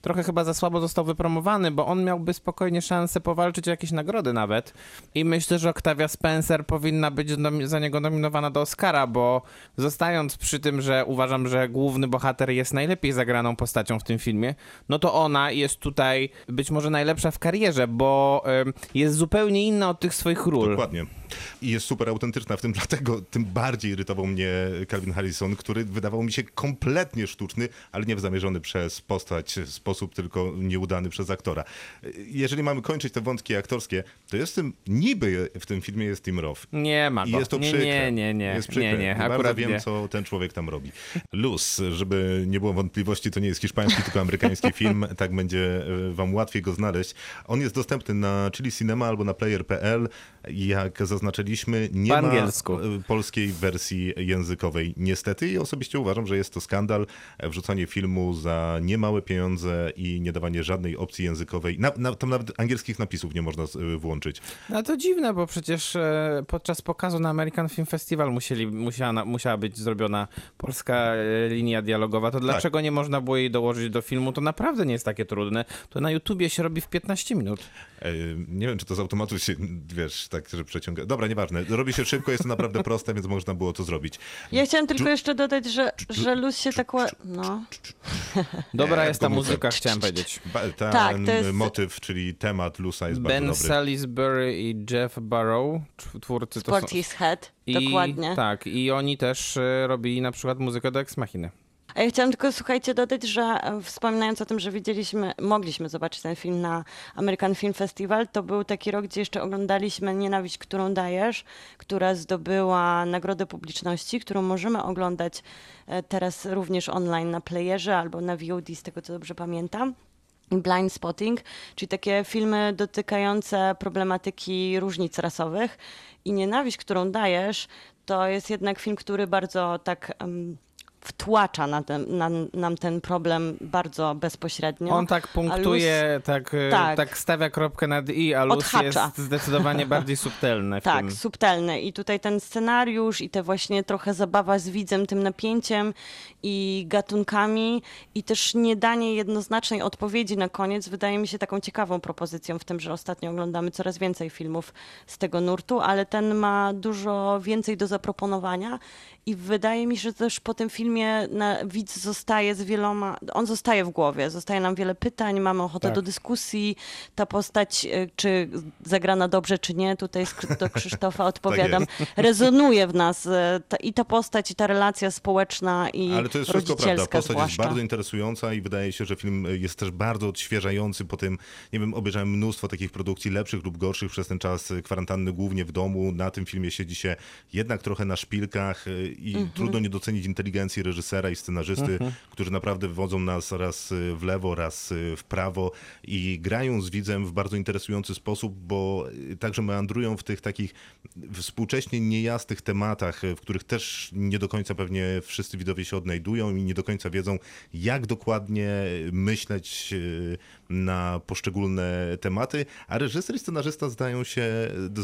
Speaker 3: trochę chyba za słabo został wypromowany, bo on miałby spokojnie szansę powalczyć o jakieś nagrody nawet. I myślę, że Octavia Spencer powinna być za niego nominowana do Oscara, bo zostając przy tym, że uważam, że główny bohater jest najlepiej zagraną postacią w tym filmie, no to ona jest tutaj być może najlepsza w karierze, bo jest zupełnie inna od tych swoich ról.
Speaker 2: Dokładnie. I jest super autentyczna w tym, dlatego tym bardziej irytował mnie Calvin Harrison, który wydawał mi się kompletnie sztuczny, ale nie zamierzony przez postać sposób, tylko nieudany przez aktora. Jeżeli mamy kończyć te wątki aktorskie, to jest tym, niby w tym filmie jest Tim Roth.
Speaker 3: Nie ma
Speaker 2: I jest to
Speaker 3: nie,
Speaker 2: przykre.
Speaker 3: nie, nie, nie,
Speaker 2: Jest przykre.
Speaker 3: nie, nie,
Speaker 2: Bardzo
Speaker 3: akurat
Speaker 2: wiem,
Speaker 3: nie.
Speaker 2: co ten człowiek tam robi. Luz, żeby nie było wątpliwości, to nie jest hiszpański, tylko amerykański film. Tak będzie e, wam łatwiej go znaleźć. On jest dostępny na Chili Cinema albo na player.pl. Jak zaznaczyliśmy, nie
Speaker 3: Po
Speaker 2: ma
Speaker 3: angielsku.
Speaker 2: e, polskiej wersji językowej. Niestety i osobiście uważam, że jest to skandal. e, Wrzucanie filmu za niemałe pieniądze i nie dawanie żadnej opcji językowej. Na, na, tam nawet angielskich napisów nie można e, włączyć.
Speaker 3: No to dziwne, bo przecież podczas pokazu na American Film Festival musieli, musiała, musiała być zrobiona polska linia dialogowa. To dlaczego nie można było jej dołożyć do filmu? To naprawdę nie jest takie trudne. To na YouTubie się robi w 15 minut.
Speaker 2: Nie wiem, czy to z automatu się, wiesz, tak, że przeciąga. Dobra, nieważne. Robi się szybko, jest to naprawdę proste, więc można było to zrobić.
Speaker 4: Ja chciałam tylko jeszcze dodać, że, że Luz się tak... ła- No.
Speaker 3: Dobra jest ta muzyka, chciałem powiedzieć.
Speaker 2: Ten
Speaker 4: Tak, to jest-
Speaker 2: motyw, czyli temat Lusa jest bardzo
Speaker 3: Ben
Speaker 2: dobry.
Speaker 3: Salisbury i Jeff Barrow, tw- twórcy to są...
Speaker 4: Sporty's Head,
Speaker 3: I,
Speaker 4: dokładnie.
Speaker 3: Tak, i oni też e, robili na przykład muzykę do Ex Machiny.
Speaker 4: A ja chciałam tylko, słuchajcie, dodać, że e, wspominając o tym, że widzieliśmy, mogliśmy zobaczyć ten film na American Film Festival, to był taki rok, gdzie jeszcze oglądaliśmy Nienawiść, którą dajesz, która zdobyła Nagrodę Publiczności, którą możemy oglądać e, teraz również online na playerze albo na VOD, z tego co dobrze pamiętam. Blind Spotting, czyli takie filmy dotykające problematyki różnic rasowych. I Nienawiść, którą dajesz, to jest jednak film, który bardzo tak wtłacza na ten, na, nam ten problem bardzo bezpośrednio.
Speaker 3: On tak punktuje, tak, e,
Speaker 4: Tak.
Speaker 3: tak stawia kropkę nad i, a luz
Speaker 4: Odhacza.
Speaker 3: jest zdecydowanie bardziej subtelny
Speaker 4: Tak,
Speaker 3: tym.
Speaker 4: subtelny. I tutaj ten scenariusz i te właśnie trochę zabawa z widzem, tym napięciem i gatunkami i też nie danie jednoznacznej odpowiedzi na koniec wydaje mi się taką ciekawą propozycją w tym, że ostatnio oglądamy coraz więcej filmów z tego nurtu, ale ten ma dużo więcej do zaproponowania i wydaje mi się, że też po tym filmie na, widz zostaje z wieloma, on zostaje w głowie, zostaje nam wiele pytań, mamy ochotę
Speaker 3: Tak.
Speaker 4: do dyskusji, ta postać, y, czy zagrana dobrze, czy nie, tutaj do Krzysztofa odpowiadam, rezonuje w nas y, ta, i ta postać, i ta relacja społeczna, i
Speaker 2: Ale to jest wszystko prawda. Postać jest
Speaker 4: zwłaszcza.
Speaker 2: bardzo interesująca i wydaje się, że film jest też bardzo odświeżający po tym, nie wiem, obejrzałem mnóstwo takich produkcji lepszych lub gorszych przez ten czas kwarantanny głównie w domu. Na tym filmie siedzi się jednak trochę na szpilkach i
Speaker 4: Mhm.
Speaker 2: trudno nie docenić inteligencji reżysera i scenarzysty, którzy naprawdę wodzą nas raz y, w lewo, raz y, w prawo i grają z widzem w bardzo interesujący sposób, bo y, także meandrują w tych takich współcześnie niejasnych tematach, w których też nie do końca pewnie wszyscy widowie się odnajdują i nie do końca wiedzą, jak dokładnie myśleć na poszczególne tematy, a reżyser i scenarzysta zdają się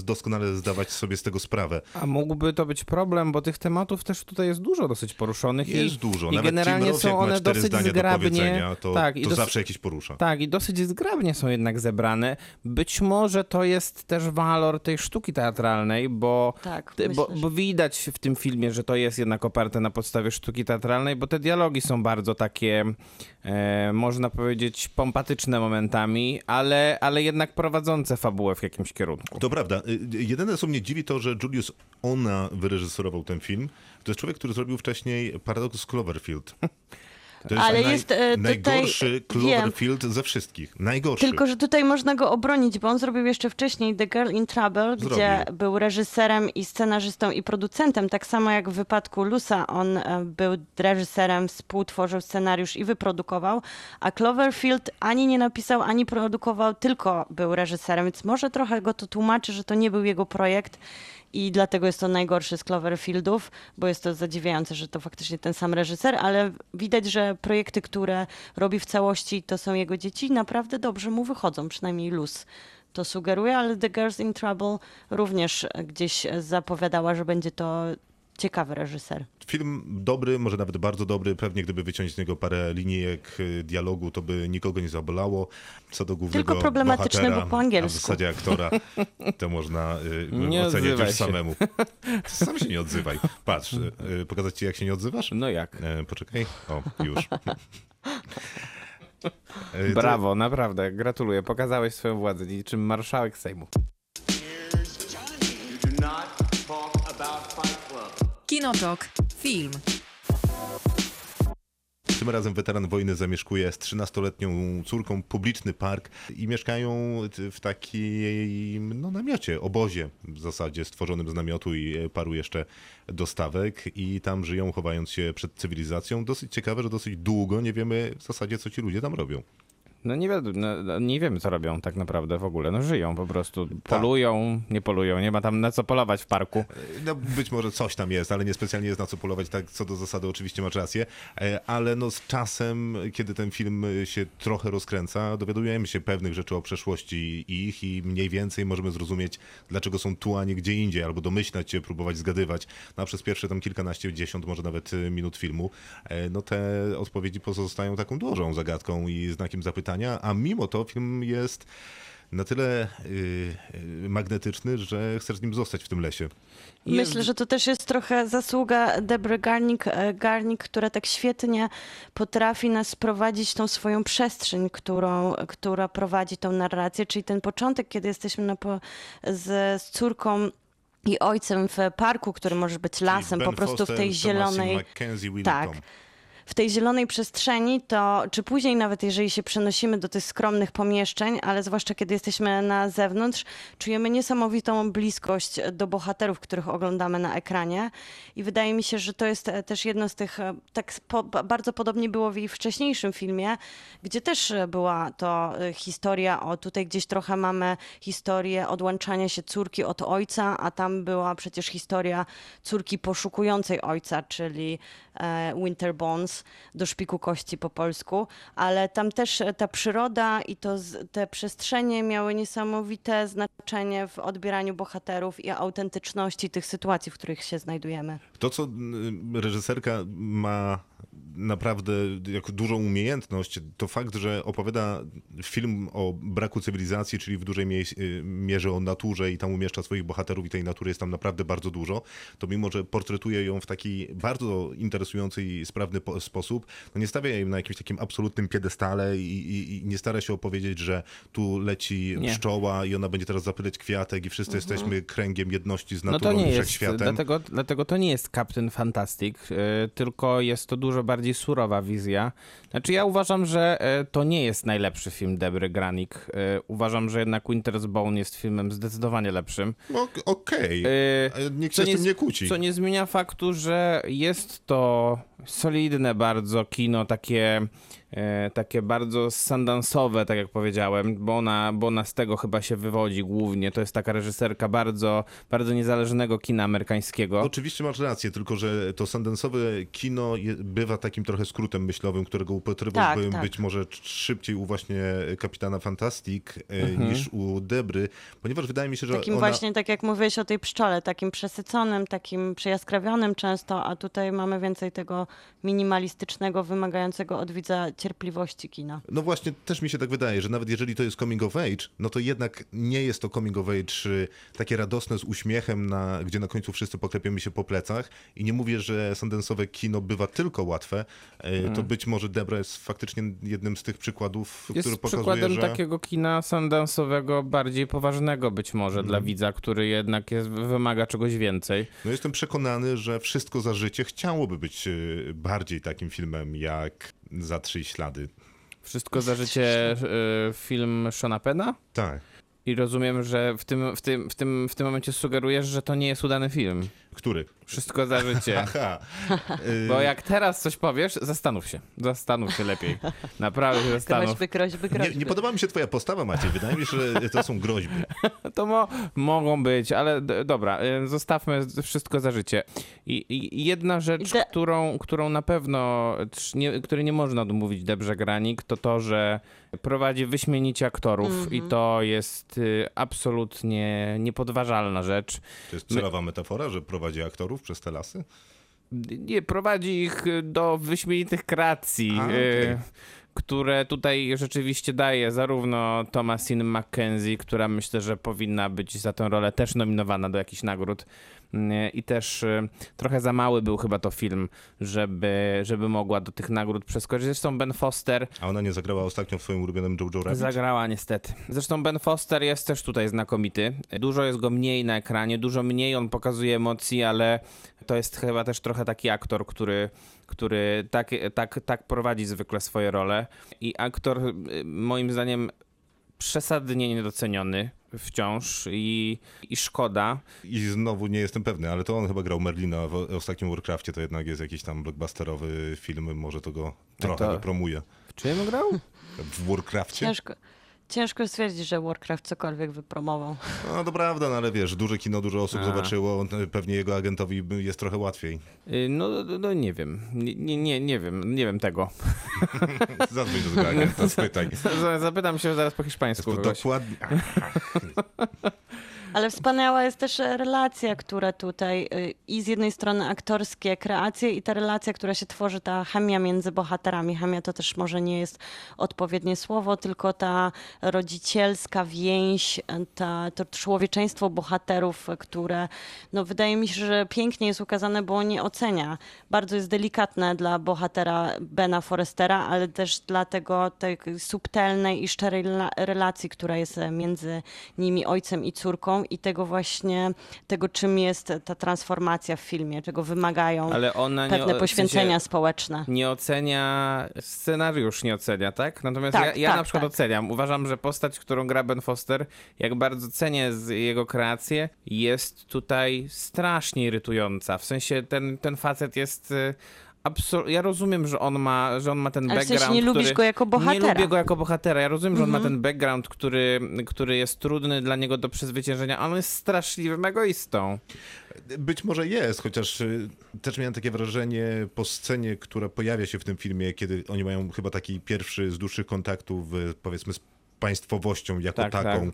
Speaker 2: doskonale zdawać sobie z tego sprawę.
Speaker 3: A mógłby to być problem, bo tych tematów też tutaj jest dużo dosyć poruszonych.
Speaker 2: Jest
Speaker 3: i,
Speaker 2: dużo.
Speaker 3: I
Speaker 2: Nawet
Speaker 3: generalnie
Speaker 2: Roth,
Speaker 3: są one
Speaker 2: cztery
Speaker 3: dosyć
Speaker 2: zdania do
Speaker 3: zgrabnie.
Speaker 2: powiedzenia, to,
Speaker 3: tak, i
Speaker 2: to
Speaker 3: dos-
Speaker 2: zawsze jakieś porusza.
Speaker 3: Tak, i dosyć zgrabnie są jednak zebrane. Być może to jest też walor tej sztuki teatralnej, bo,
Speaker 4: Tak,
Speaker 3: ty- bo, bo widać w tym filmie, że to jest jednak oparte na podstawie sztuki teatralnej, bo te dialogi są bardzo takie, e, można powiedzieć, pompatyczne momentami, ale, ale jednak prowadzące fabułę w jakimś kierunku.
Speaker 2: To prawda. Y, y, Jedyne, co mnie dziwi, to, że Julius Ona wyreżyserował ten film. To jest człowiek, który zrobił wcześniej Paradox Cloverfield. To jest,
Speaker 4: Ale
Speaker 2: naj,
Speaker 4: jest, e, tutaj-
Speaker 2: najgorszy
Speaker 4: wiem.
Speaker 2: Cloverfield ze wszystkich. Najgorszy.
Speaker 4: Tylko, że tutaj można go obronić, bo on zrobił jeszcze wcześniej The Girl in Trouble,
Speaker 2: Zrobił.
Speaker 4: gdzie był reżyserem i scenarzystą i producentem. Tak samo jak w wypadku Lusa, on e, był reżyserem, współtworzył scenariusz i wyprodukował, a Cloverfield ani nie napisał, ani produkował, tylko był reżyserem, więc może trochę go to tłumaczy, że to nie był jego projekt. I dlatego jest to najgorszy z Cloverfieldów, bo jest to zadziwiające, że to faktycznie ten sam reżyser, ale widać, że projekty, które robi w całości, to są jego dzieci, naprawdę dobrze mu wychodzą, przynajmniej Luz to sugeruje, ale The Girls in Trouble również gdzieś zapowiadała, że będzie to ciekawy reżyser.
Speaker 2: Film dobry, może nawet bardzo dobry. Pewnie gdyby wyciąć z niego parę linijek y, dialogu, to by nikogo nie zabolało. Co do głównego
Speaker 4: Tylko problematyczny,
Speaker 2: bohatera,
Speaker 4: bo po angielsku.
Speaker 2: A w zasadzie aktora, to można y,
Speaker 3: Nie
Speaker 2: oceniać już
Speaker 3: się.
Speaker 2: samemu. Sam się nie odzywaj. Patrz, y, pokazać ci jak się nie odzywasz?
Speaker 3: No jak?
Speaker 2: E, poczekaj. O, już. E, to-
Speaker 3: Brawo, naprawdę, gratuluję. Pokazałeś swoją władzę niczym marszałek Sejmu.
Speaker 1: Kinotok. Film.
Speaker 2: Tym razem weteran wojny zamieszkuje z 13-letnią córką publiczny park i mieszkają w takim no, namiocie, obozie w zasadzie stworzonym z namiotu i paru jeszcze dostawek i tam żyją chowając się przed cywilizacją. Dosyć ciekawe, że dosyć długo nie wiemy w zasadzie co ci ludzie tam robią.
Speaker 3: No nie, wiadomo, no, no nie wiemy, co robią tak naprawdę w ogóle. No żyją po prostu. Polują, nie polują. Nie ma tam na co polować w parku.
Speaker 2: No, być może coś tam jest, ale niespecjalnie jest na co polować, tak co do zasady oczywiście masz rację, E, ale no z czasem, kiedy ten film się trochę rozkręca, dowiadujemy się pewnych rzeczy o przeszłości ich i mniej więcej możemy zrozumieć, dlaczego są tu, a nie gdzie indziej, albo domyślać się, próbować zgadywać. No a przez pierwsze tam kilkanaście, dziesiąt, może nawet y, minut filmu, e, no te odpowiedzi pozostają taką dużą zagadką i znakiem zapytania, a mimo to film jest na tyle y, y, magnetyczny, że chcesz z nim zostać w tym lesie.
Speaker 4: Myślę, że to też jest trochę zasługa Debry Garnik, e, Garnik, która tak świetnie potrafi nas prowadzić tą swoją przestrzeń, którą, która prowadzi tą narrację, czyli ten początek, kiedy jesteśmy na po, z, z córką i ojcem w parku, który może być lasem,
Speaker 2: Ben
Speaker 4: po prostu
Speaker 2: Foster,
Speaker 4: w tej zielonej...
Speaker 2: McKenzie, Willie
Speaker 4: Tak. W tej zielonej przestrzeni, to czy później nawet jeżeli się przenosimy do tych skromnych pomieszczeń, ale zwłaszcza kiedy jesteśmy na zewnątrz, czujemy niesamowitą bliskość do bohaterów, których oglądamy na ekranie. I wydaje mi się, że to jest e, też jedno z tych, e, tak po, ba- bardzo podobnie było w jej wcześniejszym filmie, gdzie też e, była to historia o, tutaj gdzieś trochę mamy historię odłączania się córki od ojca, a tam była przecież historia córki poszukującej ojca, czyli Winter Bones, do szpiku kości po polsku, ale tam też e, ta przyroda i to te przestrzenie miały niesamowite znaczenie w odbieraniu bohaterów i autentyczności tych sytuacji, w których się znajdujemy.
Speaker 2: To, co y, reżyserka ma naprawdę jako dużą umiejętność, to fakt, że opowiada film o braku cywilizacji, czyli w dużej mie- mierze o naturze i tam umieszcza swoich bohaterów i tej natury jest tam naprawdę bardzo dużo, to mimo, że portretuje ją w taki bardzo interesujący i sprawny po- sposób, no nie stawia jej na jakimś takim absolutnym piedestale i, i, i nie stara się opowiedzieć, że tu leci
Speaker 3: Nie.
Speaker 2: pszczoła i ona będzie teraz zapylać kwiatek i wszyscy jesteśmy kręgiem jedności z
Speaker 3: No
Speaker 2: naturą
Speaker 3: to nie
Speaker 2: i
Speaker 3: jest,
Speaker 2: wszechświatem.
Speaker 3: dlatego, dlatego to nie jest Captain Fantastic, y, tylko jest to dużo bardziej surowa wizja. Znaczy ja uważam, że y, to nie jest najlepszy film Debry Granik. Y, Uważam, że jednak Winter's Bone jest filmem zdecydowanie lepszym.
Speaker 2: No, Okej,
Speaker 3: Y,
Speaker 2: Ale nikt się z tym nie kłóci.
Speaker 3: Co nie zmienia faktu, że jest to solidne bardzo kino, takie, e, takie bardzo sandansowe, tak jak powiedziałem, bo ona, bo ona z tego chyba się wywodzi głównie. To jest taka reżyserka bardzo, bardzo niezależnego kina amerykańskiego.
Speaker 2: Oczywiście masz rację, tylko że to sandensowe kino je, bywa takim trochę skrótem myślowym, którego upatrywałbym
Speaker 4: Tak, tak.
Speaker 2: być może szybciej u właśnie Kapitana Fantastic e,
Speaker 3: Mhm.
Speaker 2: niż u Debry, ponieważ wydaje mi się, że
Speaker 4: Takim
Speaker 2: ona...
Speaker 4: właśnie, tak jak mówiłeś o tej pszczole, takim przesyconym, takim przejaskrawionym często, a tutaj mamy więcej tego minimalistycznego, wymagającego od widza cierpliwości kina.
Speaker 2: No właśnie, też mi się tak wydaje, że nawet jeżeli to jest coming of age, no to jednak nie jest to coming of age y, takie radosne z uśmiechem, na, gdzie na końcu wszyscy poklepiemy się po plecach. I nie mówię, że sandensowe kino bywa tylko łatwe. E, To być może Debra jest faktycznie jednym z tych przykładów,
Speaker 3: Jest
Speaker 2: który pokazuje,
Speaker 3: przykładem
Speaker 2: że...
Speaker 3: takiego kina sandansowego, bardziej poważnego być może
Speaker 2: Mhm.
Speaker 3: dla widza, który jednak jest, wymaga czegoś więcej.
Speaker 2: No jestem przekonany, że Wszystko za życie chciałoby być y, bardziej takim filmem jak Za trzy ślady.
Speaker 3: Wszystko za życie e, film Shona Pena?
Speaker 2: Tak.
Speaker 3: I rozumiem, że w tym, w, tym, w, tym, w tym momencie sugerujesz, że to nie jest udany film.
Speaker 2: Który?
Speaker 3: Wszystko za życie.
Speaker 2: Aha. Y,
Speaker 3: Bo jak teraz coś powiesz, zastanów się. Zastanów się lepiej. Naprawdę się zastanów.
Speaker 4: Groźby, groźby, groźby.
Speaker 2: nie, nie podoba mi się twoja postawa, Maciej. Wydaje mi się, że to są groźby.
Speaker 3: To mo mogą być, ale dobra, y, zostawmy wszystko za życie. I, i jedna rzecz,
Speaker 4: Ide-
Speaker 3: którą, którą na pewno, nie, której nie można odmówić Debrze Granik, to to, że prowadzi wyśmienicie aktorów i to jest y, absolutnie niepodważalna rzecz.
Speaker 2: To jest celowa metafora, że prowadzi aktorów przez te lasy?
Speaker 3: Nie, prowadzi ich do wyśmienitych kreacji.
Speaker 2: A,
Speaker 3: y,
Speaker 2: okej.
Speaker 3: Które tutaj rzeczywiście daje zarówno Thomasin McKenzie, która myślę, że powinna być za tę rolę też nominowana do jakichś nagród. Mm, I też y, trochę za mały był chyba to film, żeby, żeby mogła do tych nagród przeskoczyć. Zresztą Ben Foster
Speaker 2: A ona nie zagrała ostatnio w swoim ulubionym Jojo Rabbit?
Speaker 3: Zagrała niestety. Zresztą Ben Foster jest też tutaj znakomity. Dużo jest go mniej na ekranie, dużo mniej on pokazuje emocji, ale to jest chyba też trochę taki aktor, który, który tak, tak, tak prowadzi zwykle swoje role. I aktor moim zdaniem przesadnie niedoceniony wciąż i, i szkoda.
Speaker 2: I znowu nie jestem pewny, ale to on chyba grał Merlina w ostatnim Warcraftie, to jednak jest jakiś tam blockbusterowy film, może to go trochę
Speaker 3: to-
Speaker 2: wypromuje.
Speaker 3: W czym grał?
Speaker 2: W Warcraftie?
Speaker 4: Ciężko, ciężko stwierdzić, że Warcraft cokolwiek wypromował.
Speaker 2: No to prawda, no ale wiesz, duże kino, dużo osób
Speaker 3: A.
Speaker 2: zobaczyło, pewnie jego agentowi jest trochę łatwiej.
Speaker 3: Y, No, no, nie wiem. Nie, nie, nie, wiem. Nie wiem tego.
Speaker 2: Zadzwoń do tego agenta, spytaj.
Speaker 3: Zapytam się zaraz po hiszpańsku.
Speaker 2: Dokładnie...
Speaker 4: Ale wspaniała jest też relacja, która tutaj y, i z jednej strony aktorskie kreacje i ta relacja, która się tworzy, ta chemia między bohaterami. Chemia to też może nie jest odpowiednie słowo, tylko ta rodzicielska więź, ta, to człowieczeństwo bohaterów, które no, wydaje mi się, że pięknie jest ukazane, bo nie ocenia. Bardzo jest delikatne dla bohatera Bena Forestera, ale też dla tego tej subtelnej i szczerej rela- relacji, która jest e, między nimi, ojcem i córką i tego właśnie, tego czym jest ta transformacja w filmie, czego wymagają
Speaker 3: ona nie,
Speaker 4: pewne
Speaker 3: w
Speaker 4: poświęcenia
Speaker 3: sensie
Speaker 4: społeczne.
Speaker 3: nie ocenia, scenariusz nie ocenia, tak? Natomiast
Speaker 4: Tak,
Speaker 3: ja, ja
Speaker 4: tak,
Speaker 3: na przykład
Speaker 4: tak.
Speaker 3: oceniam. Uważam, że postać, którą gra Ben Foster, jak bardzo cenię jego kreację, jest tutaj strasznie irytująca. W sensie ten, ten facet jest... y, Absol- ja rozumiem, że on ma, że on ma ten
Speaker 4: Ale w sensie
Speaker 3: background.
Speaker 4: nie lubisz
Speaker 3: który...
Speaker 4: go jako bohatera. Mhm.
Speaker 3: Nie lubię go jako bohatera. Ja rozumiem, że on ma ten background, który, który jest trudny dla niego do przezwyciężenia, a on jest straszliwym egoistą.
Speaker 2: Być może jest, chociaż y, też miałem takie wrażenie po scenie, która pojawia się w tym filmie, kiedy oni mają chyba taki pierwszy z dłuższych kontaktów, y, powiedzmy, z państwowością jako
Speaker 3: Tak, tak.
Speaker 2: taką.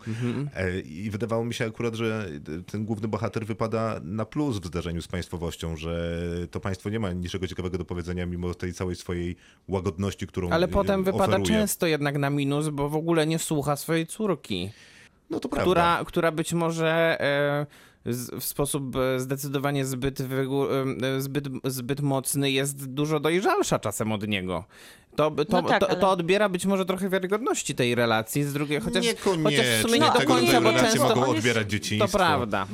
Speaker 2: E, I wydawało mi się akurat, że ten główny bohater wypada na plus w zdarzeniu z państwowością, że to państwo nie ma niczego ciekawego do powiedzenia, mimo tej całej swojej łagodności, którą
Speaker 3: Ale potem wypada
Speaker 2: oferuje.
Speaker 3: często jednak na minus, bo w ogóle nie słucha swojej córki.
Speaker 2: No to prawda.
Speaker 3: która, która być może z, w sposób e, zdecydowanie zbyt, e, zbyt, zbyt mocny jest dużo dojrzalsza czasem od niego. To, to,
Speaker 4: No tak,
Speaker 3: to,
Speaker 4: ale-
Speaker 3: to odbiera być może trochę wiarygodności tej relacji, z drugiej, chociaż, chociaż w sumie nie do końca, bo często...
Speaker 2: mogą odbierać dzieciństwo.
Speaker 3: To prawda.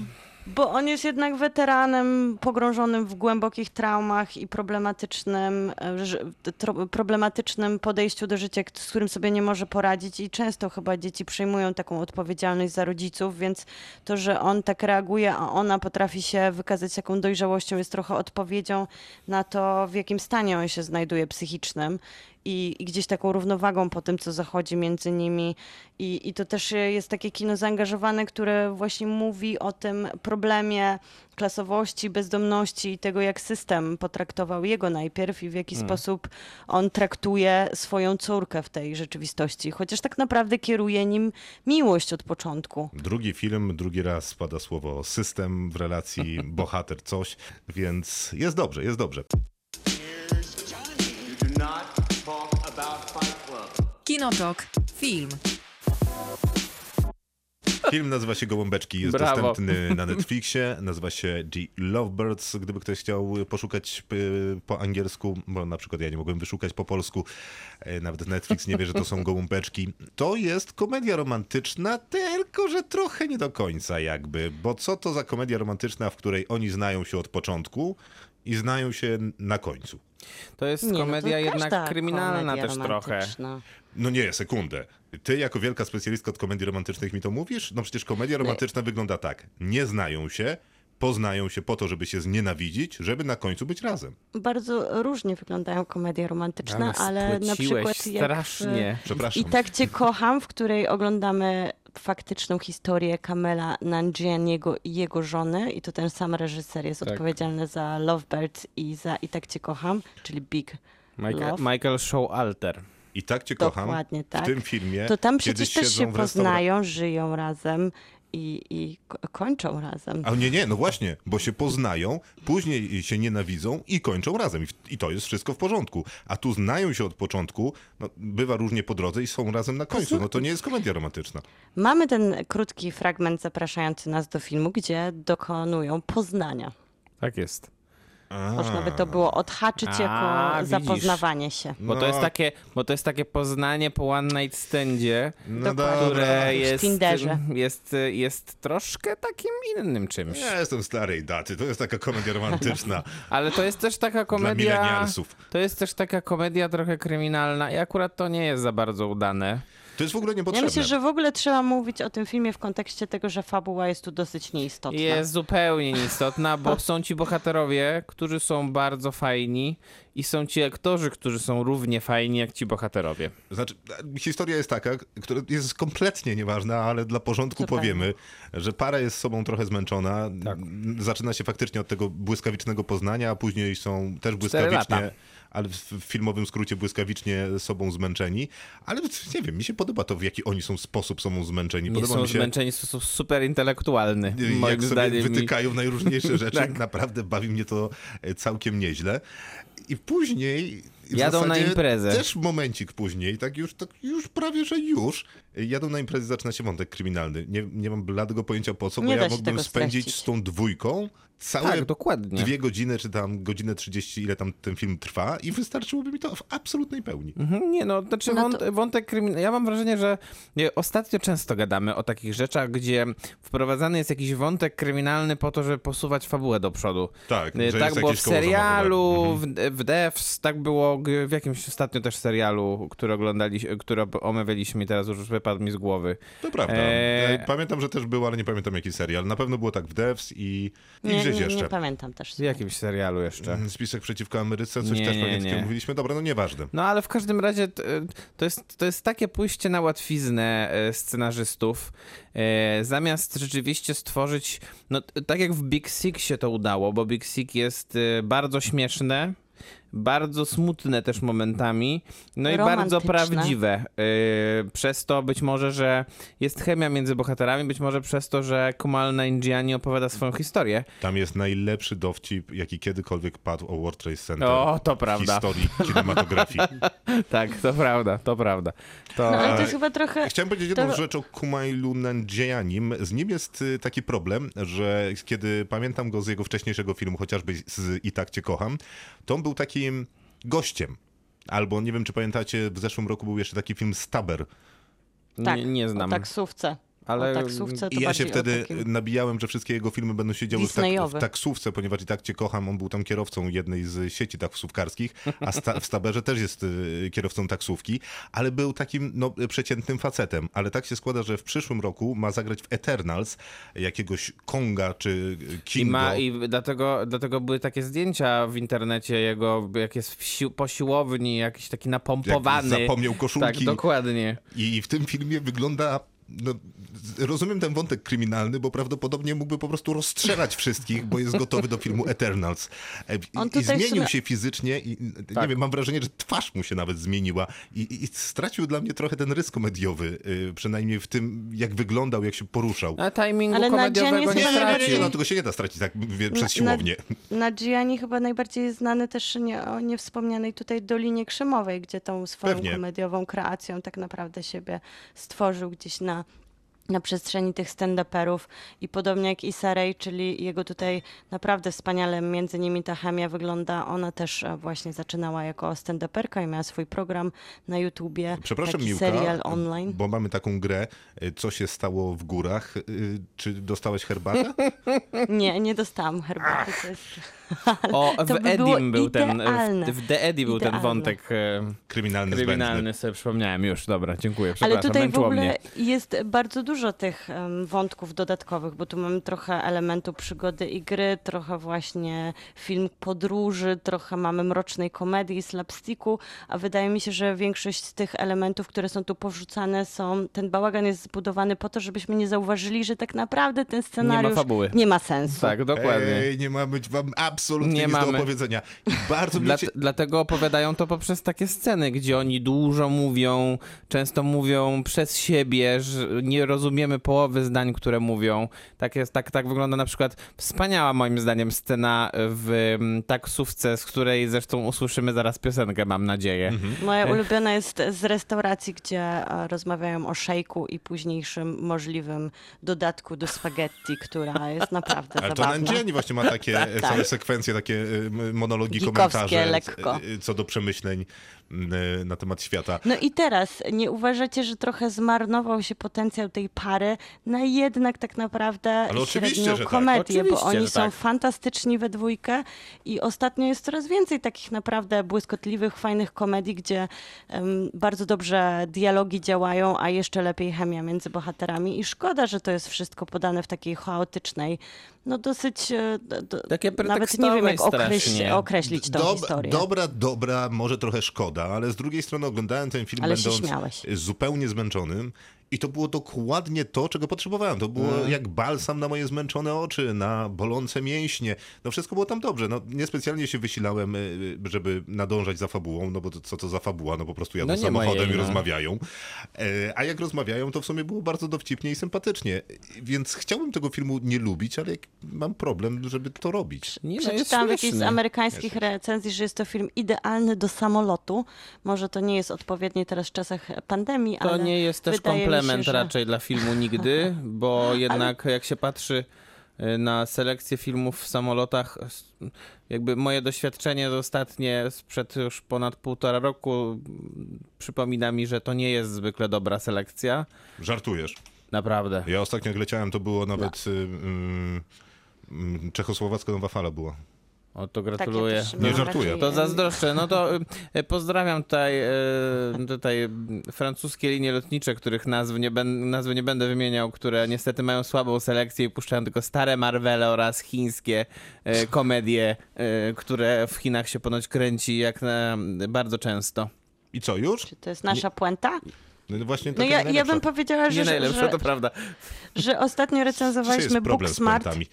Speaker 4: Bo on jest jednak weteranem pogrążonym w głębokich traumach i problematycznym, e, problematycznym podejściu do życia, z którym sobie nie może poradzić i często chyba dzieci przejmują taką odpowiedzialność za rodziców, więc to, że on tak reaguje, a ona potrafi się wykazać taką dojrzałością jest trochę odpowiedzią na to, w jakim stanie on się znajduje psychicznym. I, i gdzieś taką równowagą po tym, co zachodzi między nimi. I, I to też jest takie kino zaangażowane, które właśnie mówi o tym problemie klasowości, bezdomności i tego, jak system potraktował jego najpierw i w jaki sposób on traktuje swoją córkę w tej rzeczywistości. Chociaż tak naprawdę kieruje nim miłość od początku.
Speaker 2: Drugi film, drugi raz pada słowo system w relacji bohater coś, więc jest dobrze, jest dobrze.
Speaker 1: Kinotok. Film.
Speaker 2: Film nazywa się Gołąbeczki, jest
Speaker 3: Brawo.
Speaker 2: dostępny na Netflixie, nazywa się The Lovebirds, gdyby ktoś chciał poszukać y, po angielsku, bo na przykład ja nie mogłem wyszukać po polsku, e, nawet Netflix nie wie, że to są Gołąbeczki. To jest komedia romantyczna, tylko że trochę nie do końca jakby, bo co to za komedia romantyczna, w której oni znają się od początku i znają się na końcu?
Speaker 3: To jest
Speaker 4: Nie, no to
Speaker 3: komedia jednak kryminalna
Speaker 4: komedia
Speaker 3: też trochę.
Speaker 2: No nie, sekundę. Ty jako wielka specjalistka od komedii romantycznych mi to mówisz? No przecież komedia romantyczna wygląda tak. Nie znają się, poznają się po to, żeby się znienawidzić, żeby na końcu być razem.
Speaker 4: Bardzo różnie wyglądają komedie romantyczne, ale, na
Speaker 3: spłyciłeś
Speaker 4: przykład jak... w-
Speaker 3: strasznie.
Speaker 2: Przepraszam.
Speaker 4: I tak Cię kocham, w której oglądamy faktyczną historię Kamela Nanjianiego i jego żony i to ten sam reżyser jest
Speaker 3: Tak.
Speaker 4: odpowiedzialny za Lovebirds i za I tak Cię kocham, czyli Big
Speaker 3: Michael,
Speaker 4: Love.
Speaker 3: Michael Showalter.
Speaker 2: I tak cię kocham.
Speaker 4: Dokładnie tak.
Speaker 2: W tym filmie.
Speaker 4: To tam przecież też się poznają, żyją razem i, i ko- kończą razem.
Speaker 2: A nie, nie, no właśnie, bo się poznają, później się nienawidzą i kończą razem. I, w- I to jest wszystko w porządku. A tu znają się od początku, no, bywa różnie po drodze i są razem na końcu. No to nie jest komedia romantyczna.
Speaker 4: Mamy ten krótki fragment zapraszający nas do filmu, gdzie dokonują poznania.
Speaker 3: Tak jest.
Speaker 4: Można by to było odhaczyć
Speaker 3: A,
Speaker 4: jako
Speaker 3: widzisz.
Speaker 4: zapoznawanie się.
Speaker 3: Bo, to
Speaker 2: No.
Speaker 3: jest takie, bo to jest takie poznanie po one night standzie,
Speaker 2: No
Speaker 3: które jest, jest, jest troszkę takim innym czymś.
Speaker 2: Ja jestem starej daty, to jest taka komedia romantyczna
Speaker 3: Ale to jest też taka komedia. To jest też taka komedia trochę kryminalna i akurat to nie jest za bardzo udane.
Speaker 2: To jest w ogóle
Speaker 4: Ja
Speaker 2: niepotrzebne.
Speaker 4: myślę, że w ogóle trzeba mówić o tym filmie w kontekście tego, że fabuła jest tu dosyć nieistotna.
Speaker 3: Jest zupełnie nieistotna, bo są ci bohaterowie, którzy są bardzo fajni i są ci aktorzy, którzy są równie fajni jak ci bohaterowie.
Speaker 2: Znaczy, historia jest taka, która jest kompletnie nieważna, ale dla porządku
Speaker 4: Zupełnie.
Speaker 2: powiemy, że para jest sobą trochę zmęczona.
Speaker 3: Tak.
Speaker 2: Zaczyna się faktycznie od tego błyskawicznego poznania, a później są też błyskawicznie,
Speaker 3: lata.
Speaker 2: Ale w filmowym skrócie błyskawicznie sobą zmęczeni. Ale nie wiem, mi się podoba to, w jaki oni są sposób sobą zmęczeni.
Speaker 3: Nie
Speaker 2: Podoba
Speaker 3: są
Speaker 2: mi się,
Speaker 3: zmęczeni w sposób super intelektualny. Moim
Speaker 2: jak sobie
Speaker 3: zdaniem. i-
Speaker 2: wytykają najróżniejsze rzeczy.
Speaker 3: Tak.
Speaker 2: Naprawdę bawi mnie to e, całkiem nieźle. I później...
Speaker 3: Jadą na imprezę.
Speaker 2: Też momencik później, tak już, tak już prawie, że już. Jadą na imprezę, zaczyna się wątek kryminalny. Nie, nie mam bladego pojęcia po co,
Speaker 4: Nie
Speaker 2: bo
Speaker 4: da
Speaker 2: ja mógłbym spędzić z tą dwójką całe
Speaker 3: Tak, dokładnie.
Speaker 2: dwie godziny, czy tam godzinę 30, ile tam ten film trwa i wystarczyłoby mi to w absolutnej pełni.
Speaker 3: Mhm, Nie no, znaczy
Speaker 4: No to-
Speaker 3: wątek kryminalny. Ja mam wrażenie, że nie, ostatnio często gadamy o takich rzeczach, gdzie wprowadzany jest jakiś wątek kryminalny po to, żeby posuwać fabułę do przodu.
Speaker 2: Tak, że
Speaker 3: tak
Speaker 2: jest
Speaker 3: było w serialu,
Speaker 2: zamogowe.
Speaker 3: w, w Devs, tak było w jakimś ostatnio też serialu, który oglądaliśmy, który omawialiśmy teraz już wypadł mi z głowy.
Speaker 2: To prawda. E, Pamiętam, że też był, ale nie pamiętam jaki serial. Na pewno było tak w Devs i, i
Speaker 4: Nie,
Speaker 2: gdzieś
Speaker 4: nie,
Speaker 2: jeszcze.
Speaker 4: nie pamiętam też.
Speaker 3: W jakimś serialu jeszcze.
Speaker 2: Mm, Spisek przeciwko Ameryce, coś
Speaker 3: Nie,
Speaker 2: też takiego mówiliśmy. Dobra, no nieważne.
Speaker 3: No ale w każdym razie to jest, to jest takie pójście na łatwiznę e, scenarzystów, e, zamiast rzeczywiście stworzyć, no tak jak w Big Sick się to udało, bo Big Sick jest e, bardzo śmieszne, bardzo smutne też momentami, no i bardzo prawdziwe. E, Przez to być może, że jest chemia między bohaterami, być może przez to, że Kumal Nanjiani opowiada swoją historię.
Speaker 2: Tam jest najlepszy dowcip, jaki kiedykolwiek padł o World Trade Center
Speaker 3: O, to
Speaker 2: w
Speaker 3: prawda.
Speaker 2: historii kinematografii.
Speaker 3: Tak, to prawda, to prawda. To...
Speaker 4: No ale to jest chyba trochę...
Speaker 2: Chciałem powiedzieć jedną
Speaker 4: To-
Speaker 2: rzecz o Kumailu Nanjianim. Z nim jest y, taki problem, że kiedy pamiętam go z jego wcześniejszego filmu, chociażby z I tak cię kocham, to on był takim gościem. Albo nie wiem, czy pamiętacie, w zeszłym roku był jeszcze taki film Stabber.
Speaker 4: Tak,
Speaker 3: nie, nie znam.
Speaker 4: o taksówce.
Speaker 3: Ale-
Speaker 4: O taksówce to
Speaker 2: I ja się wtedy
Speaker 4: takim-
Speaker 2: nabijałem, że wszystkie jego filmy będą się działy w, tak, w taksówce, ponieważ i tak cię kocham. On był tam kierowcą jednej z sieci taksówkarskich, a sta, w Staberze też jest y, kierowcą taksówki, ale był takim no, przeciętnym facetem. Ale tak się składa, że w przyszłym roku ma zagrać w Eternals jakiegoś Konga czy
Speaker 3: I,
Speaker 2: Kingo.
Speaker 3: ma, I dlatego, dlatego były takie zdjęcia w internecie jego, jak jest w sił, po siłowni, jakiś taki napompowany.
Speaker 2: Jak zapomniał koszulki.
Speaker 3: Tak, dokładnie.
Speaker 2: I w tym filmie wygląda. No, rozumiem ten wątek kryminalny, bo prawdopodobnie mógłby po prostu rozstrzelać wszystkich, bo jest gotowy do filmu Eternals. E, I,
Speaker 4: On
Speaker 2: i zmienił
Speaker 4: sumie-
Speaker 2: się fizycznie i nie
Speaker 3: Tak.
Speaker 2: wiem, mam wrażenie, że twarz mu się nawet zmieniła i, i, stracił dla mnie trochę ten rys komediowy, y, przynajmniej w tym, jak wyglądał, jak się poruszał.
Speaker 3: A timingu
Speaker 4: Ale
Speaker 3: komediowego nie
Speaker 2: Nie, nie, nie, nie,
Speaker 3: stracił.
Speaker 2: nie, no tego się nie da stracić tak wie, przez
Speaker 4: Na-
Speaker 2: siłownię.
Speaker 4: Na Gianni chyba najbardziej znany też nie, o niewspomnianej tutaj Dolinie Krzemowej, gdzie tą swoją
Speaker 2: Pewnie.
Speaker 4: komediową kreacją tak naprawdę siebie stworzył gdzieś na, na przestrzeni tych stand-uperów i podobnie jak Issa Rae, czyli jego tutaj naprawdę wspaniale między nimi ta chemia wygląda. Ona też e, właśnie zaczynała jako stand-uperka i miała swój program na YouTubie,
Speaker 2: Przepraszam, Miłka,
Speaker 4: serial online.
Speaker 2: bo mamy taką grę, y, co się stało w górach. Y, Czy dostałeś herbatę?
Speaker 4: Nie, nie dostałam herbaty. To jest...
Speaker 3: O,
Speaker 4: To
Speaker 3: w
Speaker 4: by było
Speaker 3: Edim był ten, w, w The Eddie był ten wątek e,
Speaker 2: Kryminalny,
Speaker 3: kryminalny,
Speaker 2: zbędny.
Speaker 3: sobie przypomniałem już, dobra, dziękuję,
Speaker 4: Ale
Speaker 3: przepraszam,
Speaker 4: tutaj w ogóle
Speaker 3: mnie.
Speaker 4: jest bardzo dużo tych wątków dodatkowych, bo tu mamy trochę elementu przygody i gry, trochę właśnie film podróży, trochę mamy mrocznej komedii, slapsticku, a wydaje mi się, że większość z tych elementów, które są tu powrzucane są, ten bałagan jest zbudowany po to, żebyśmy nie zauważyli, że tak naprawdę ten scenariusz
Speaker 3: fabuły.
Speaker 4: nie ma sensu.
Speaker 3: Tak, dokładnie.
Speaker 2: Ej, nie ma być wam absolutnie
Speaker 3: Nie
Speaker 2: nic do
Speaker 3: mamy.
Speaker 2: opowiedzenia. I bardzo
Speaker 3: Dla, dlatego opowiadają to poprzez takie sceny, gdzie oni dużo mówią, często mówią przez siebie, że nie rozumiemy połowy zdań, które mówią. Tak, jest, tak, tak wygląda na przykład wspaniała moim zdaniem scena w mm, taksówce, z której zresztą usłyszymy zaraz piosenkę, mam nadzieję.
Speaker 4: Moja ulubiona jest z restauracji, gdzie e, rozmawiają o szejku i późniejszym możliwym dodatku do spaghetti, która jest naprawdę
Speaker 2: Ale to
Speaker 4: zabawna.
Speaker 2: Nandziani właśnie ma takie
Speaker 4: Tak,
Speaker 2: sekwencje, takie m- monologi,
Speaker 4: Geekowskie
Speaker 2: komentarze
Speaker 4: lekko.
Speaker 2: e, e, co do przemyśleń na temat świata.
Speaker 4: No i teraz, nie uważacie, że trochę zmarnował się potencjał tej pary na jednak tak naprawdę
Speaker 2: oczywiście,
Speaker 4: średnią
Speaker 2: że tak.
Speaker 4: komedię, bo
Speaker 3: Oczywiście,
Speaker 4: oni są
Speaker 3: tak.
Speaker 4: fantastyczni we dwójkę i ostatnio jest coraz więcej takich naprawdę błyskotliwych, fajnych komedii, gdzie em, bardzo dobrze dialogi działają, a jeszcze lepiej chemia między bohaterami i szkoda, że to jest wszystko podane w takiej chaotycznej, no dosyć, e, do, nawet nie wiem jak
Speaker 3: pretekstowej
Speaker 4: określ,
Speaker 3: strasznie.
Speaker 4: określić tą
Speaker 2: Dob-
Speaker 4: historię.
Speaker 2: Dobra, dobra, może trochę szkoda, ale z drugiej strony oglądałem ten film
Speaker 4: Ale
Speaker 2: będąc zupełnie zmęczonym i to było dokładnie to, czego potrzebowałem. To było
Speaker 4: Mm.
Speaker 2: jak balsam na moje zmęczone oczy, na bolące mięśnie. No wszystko było tam dobrze. No, niespecjalnie się wysilałem, y, żeby nadążać za fabułą, no bo to, co to za fabuła? No po prostu jadą
Speaker 3: No
Speaker 2: samochodem i
Speaker 3: no.
Speaker 2: rozmawiają. E, A jak rozmawiają, to w sumie było bardzo dowcipnie i sympatycznie. Więc chciałbym tego filmu nie lubić, ale mam problem, żeby to robić.
Speaker 3: Nie, no, jest
Speaker 4: Przeczytałam w jakiejś z amerykańskich recenzji, że jest to film idealny do samolotu. Może to nie jest odpowiednie teraz w czasach pandemii,
Speaker 3: To
Speaker 4: ale
Speaker 3: nie jest też
Speaker 4: wydaje mi
Speaker 3: komplement
Speaker 4: się, że...
Speaker 3: raczej dla filmu nigdy, bo jednak jak się patrzy y, na selekcję filmów w samolotach, jakby moje doświadczenie ostatnie sprzed już ponad półtora roku mm, przypomina mi, że to nie jest zwykle dobra selekcja.
Speaker 2: Żartujesz.
Speaker 3: Naprawdę.
Speaker 2: Ja ostatnio jak leciałem, to było nawet y, y, y, czechosłowacka nowa fala była.
Speaker 3: O, to
Speaker 4: Tak, ja
Speaker 3: gratuluję.
Speaker 2: Nie żartuję.
Speaker 3: To zazdroszczę. No to y, pozdrawiam tutaj, y, tutaj francuskie linie lotnicze, których nazw nie, ben, nazwy nie będę wymieniał, które niestety mają słabą selekcję i puszczają tylko stare Marvele oraz chińskie y, komedie, y, które w Chinach się ponoć kręci jak na, bardzo często.
Speaker 2: I co, już?
Speaker 4: Czy to jest nasza puenta?
Speaker 2: No właśnie
Speaker 4: No ja, ja bym powiedziała,
Speaker 3: Nie
Speaker 4: że,
Speaker 3: najlepsze,
Speaker 4: że,
Speaker 3: to prawda.
Speaker 4: że ostatnio recenzowaliśmy
Speaker 2: jest problem z
Speaker 4: Booksmart.
Speaker 2: puentami.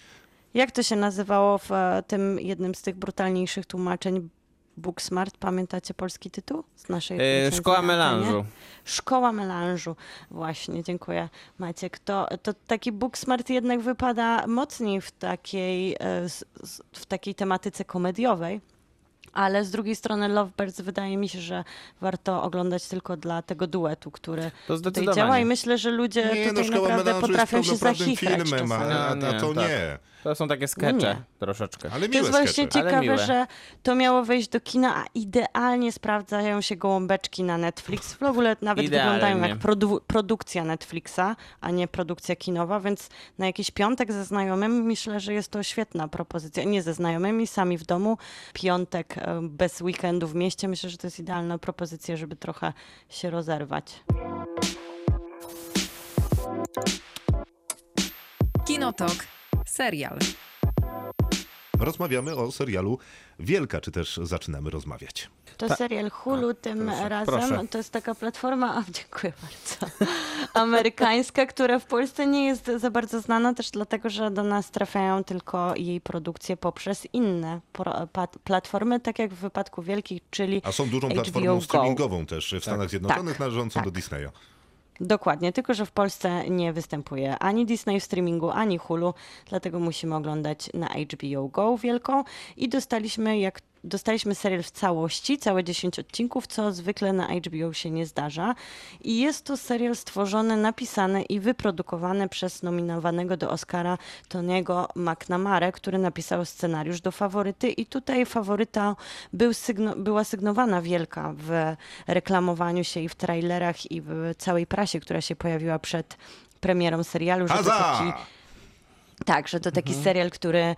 Speaker 4: Jak to się nazywało w e, tym jednym z tych brutalniejszych tłumaczeń? Booksmart, pamiętacie polski tytuł z naszej
Speaker 3: Y,
Speaker 4: recenzji
Speaker 3: Szkoła melanżu.
Speaker 4: Szkoła melanżu. Właśnie, dziękuję Maciek. To, to taki Booksmart jednak wypada mocniej w takiej, e, w takiej tematyce komediowej. Ale z drugiej strony Lovebirds wydaje mi się, że warto oglądać tylko dla tego duetu, który
Speaker 3: To
Speaker 4: tutaj działa i myślę, że ludzie
Speaker 2: Nie, no
Speaker 4: tutaj
Speaker 2: szkoła
Speaker 4: naprawdę potrafią się zachichrać
Speaker 2: filmem, a,
Speaker 4: czasami.
Speaker 2: a, a
Speaker 3: Nie,
Speaker 2: to
Speaker 3: tak. To są takie skecze
Speaker 4: nie.
Speaker 3: troszeczkę.
Speaker 2: Ale
Speaker 4: To
Speaker 2: miłe
Speaker 4: jest właśnie
Speaker 2: skecze.
Speaker 4: Ciekawe, że to miało wejść do kina, a idealnie sprawdzają się gołąbeczki na Netflix. W ogóle nawet
Speaker 3: Idealnie.
Speaker 4: wyglądają jak produ- produkcja Netflixa, a nie produkcja kinowa, więc na jakiś piątek ze znajomymi myślę, że jest to świetna propozycja. Nie ze znajomymi, sami w domu. Piątek e, bez weekendu w mieście. Myślę, że to jest idealna propozycja, żeby trochę się rozerwać.
Speaker 1: Kinotok. Serial.
Speaker 2: Rozmawiamy o serialu Wielka, czy też zaczynamy rozmawiać.
Speaker 4: To serial Hulu tym
Speaker 3: proszę,
Speaker 4: razem.
Speaker 3: proszę.
Speaker 4: To jest taka platforma, a, dziękuję bardzo, amerykańska, która w Polsce nie jest za bardzo znana też dlatego, że do nas trafiają tylko jej produkcje poprzez inne pro, pat, platformy, tak jak w wypadku wielkich, czyli
Speaker 2: A są dużą
Speaker 4: HBO
Speaker 2: platformą
Speaker 4: Go.
Speaker 2: streamingową też w Stanach Zjednoczonych,
Speaker 4: tak,
Speaker 2: należącą
Speaker 4: tak.
Speaker 2: do Disneya.
Speaker 4: Dokładnie, tylko że w Polsce nie występuje ani Disney w streamingu, ani Hulu, dlatego musimy oglądać na HBO Go wielką i dostaliśmy jak Dostaliśmy serial w całości, całe 10 odcinków, co zwykle na HBO się nie zdarza. I jest to serial stworzony, napisany i wyprodukowany przez nominowanego do Oscara Tony'ego McNamara, który napisał scenariusz do faworyty. I tutaj faworyta był sygno, była sygnowana wielka w reklamowaniu się i w trailerach, i w całej prasie, która się pojawiła przed premierą serialu, że to
Speaker 2: Haza!
Speaker 4: taki tak, że to taki serial, który e,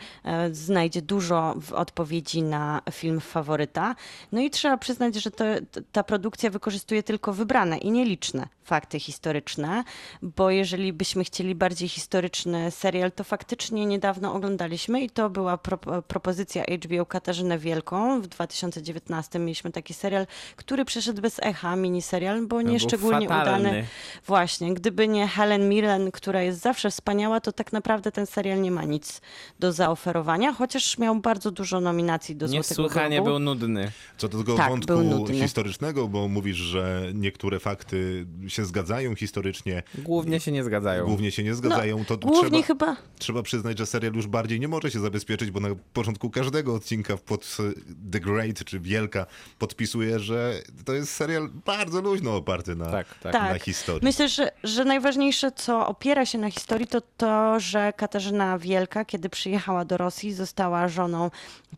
Speaker 4: znajdzie dużo w odpowiedzi na film faworyta. No i trzeba przyznać, że to, ta produkcja wykorzystuje tylko wybrane i nieliczne fakty historyczne, bo jeżeli byśmy chcieli bardziej historyczny serial, to faktycznie niedawno oglądaliśmy i to była pro, propozycja HBO Katarzynę Wielką. W 2019 mieliśmy taki serial, który przeszedł bez echa, miniserial, bo nie
Speaker 3: był
Speaker 4: szczególnie
Speaker 3: fatalny.
Speaker 4: udany. Właśnie, gdyby nie Helen Mirren, która jest zawsze wspaniała, to tak naprawdę ten serial nie ma nic do zaoferowania, chociaż miał bardzo dużo nominacji do Złotego
Speaker 3: Niesłychanie był nudny.
Speaker 2: Co do tego
Speaker 4: Tak,
Speaker 2: wątku historycznego, bo mówisz, że niektóre fakty się zgadzają historycznie,
Speaker 3: Głównie się nie zgadzają.
Speaker 2: głównie się nie zgadzają, to
Speaker 4: No, Głównie
Speaker 2: trzeba,
Speaker 4: chyba
Speaker 2: trzeba przyznać, że serial już bardziej nie może się zabezpieczyć, bo na początku każdego odcinka pod e, The Great czy Wielka podpisuje, że to jest serial bardzo luźno oparty na,
Speaker 3: Tak, tak.
Speaker 2: na
Speaker 4: Tak.
Speaker 2: historii.
Speaker 4: Myślę, że, że najważniejsze, co opiera się na historii, to to, że Katarzyna Wielka, kiedy przyjechała do Rosji, została żoną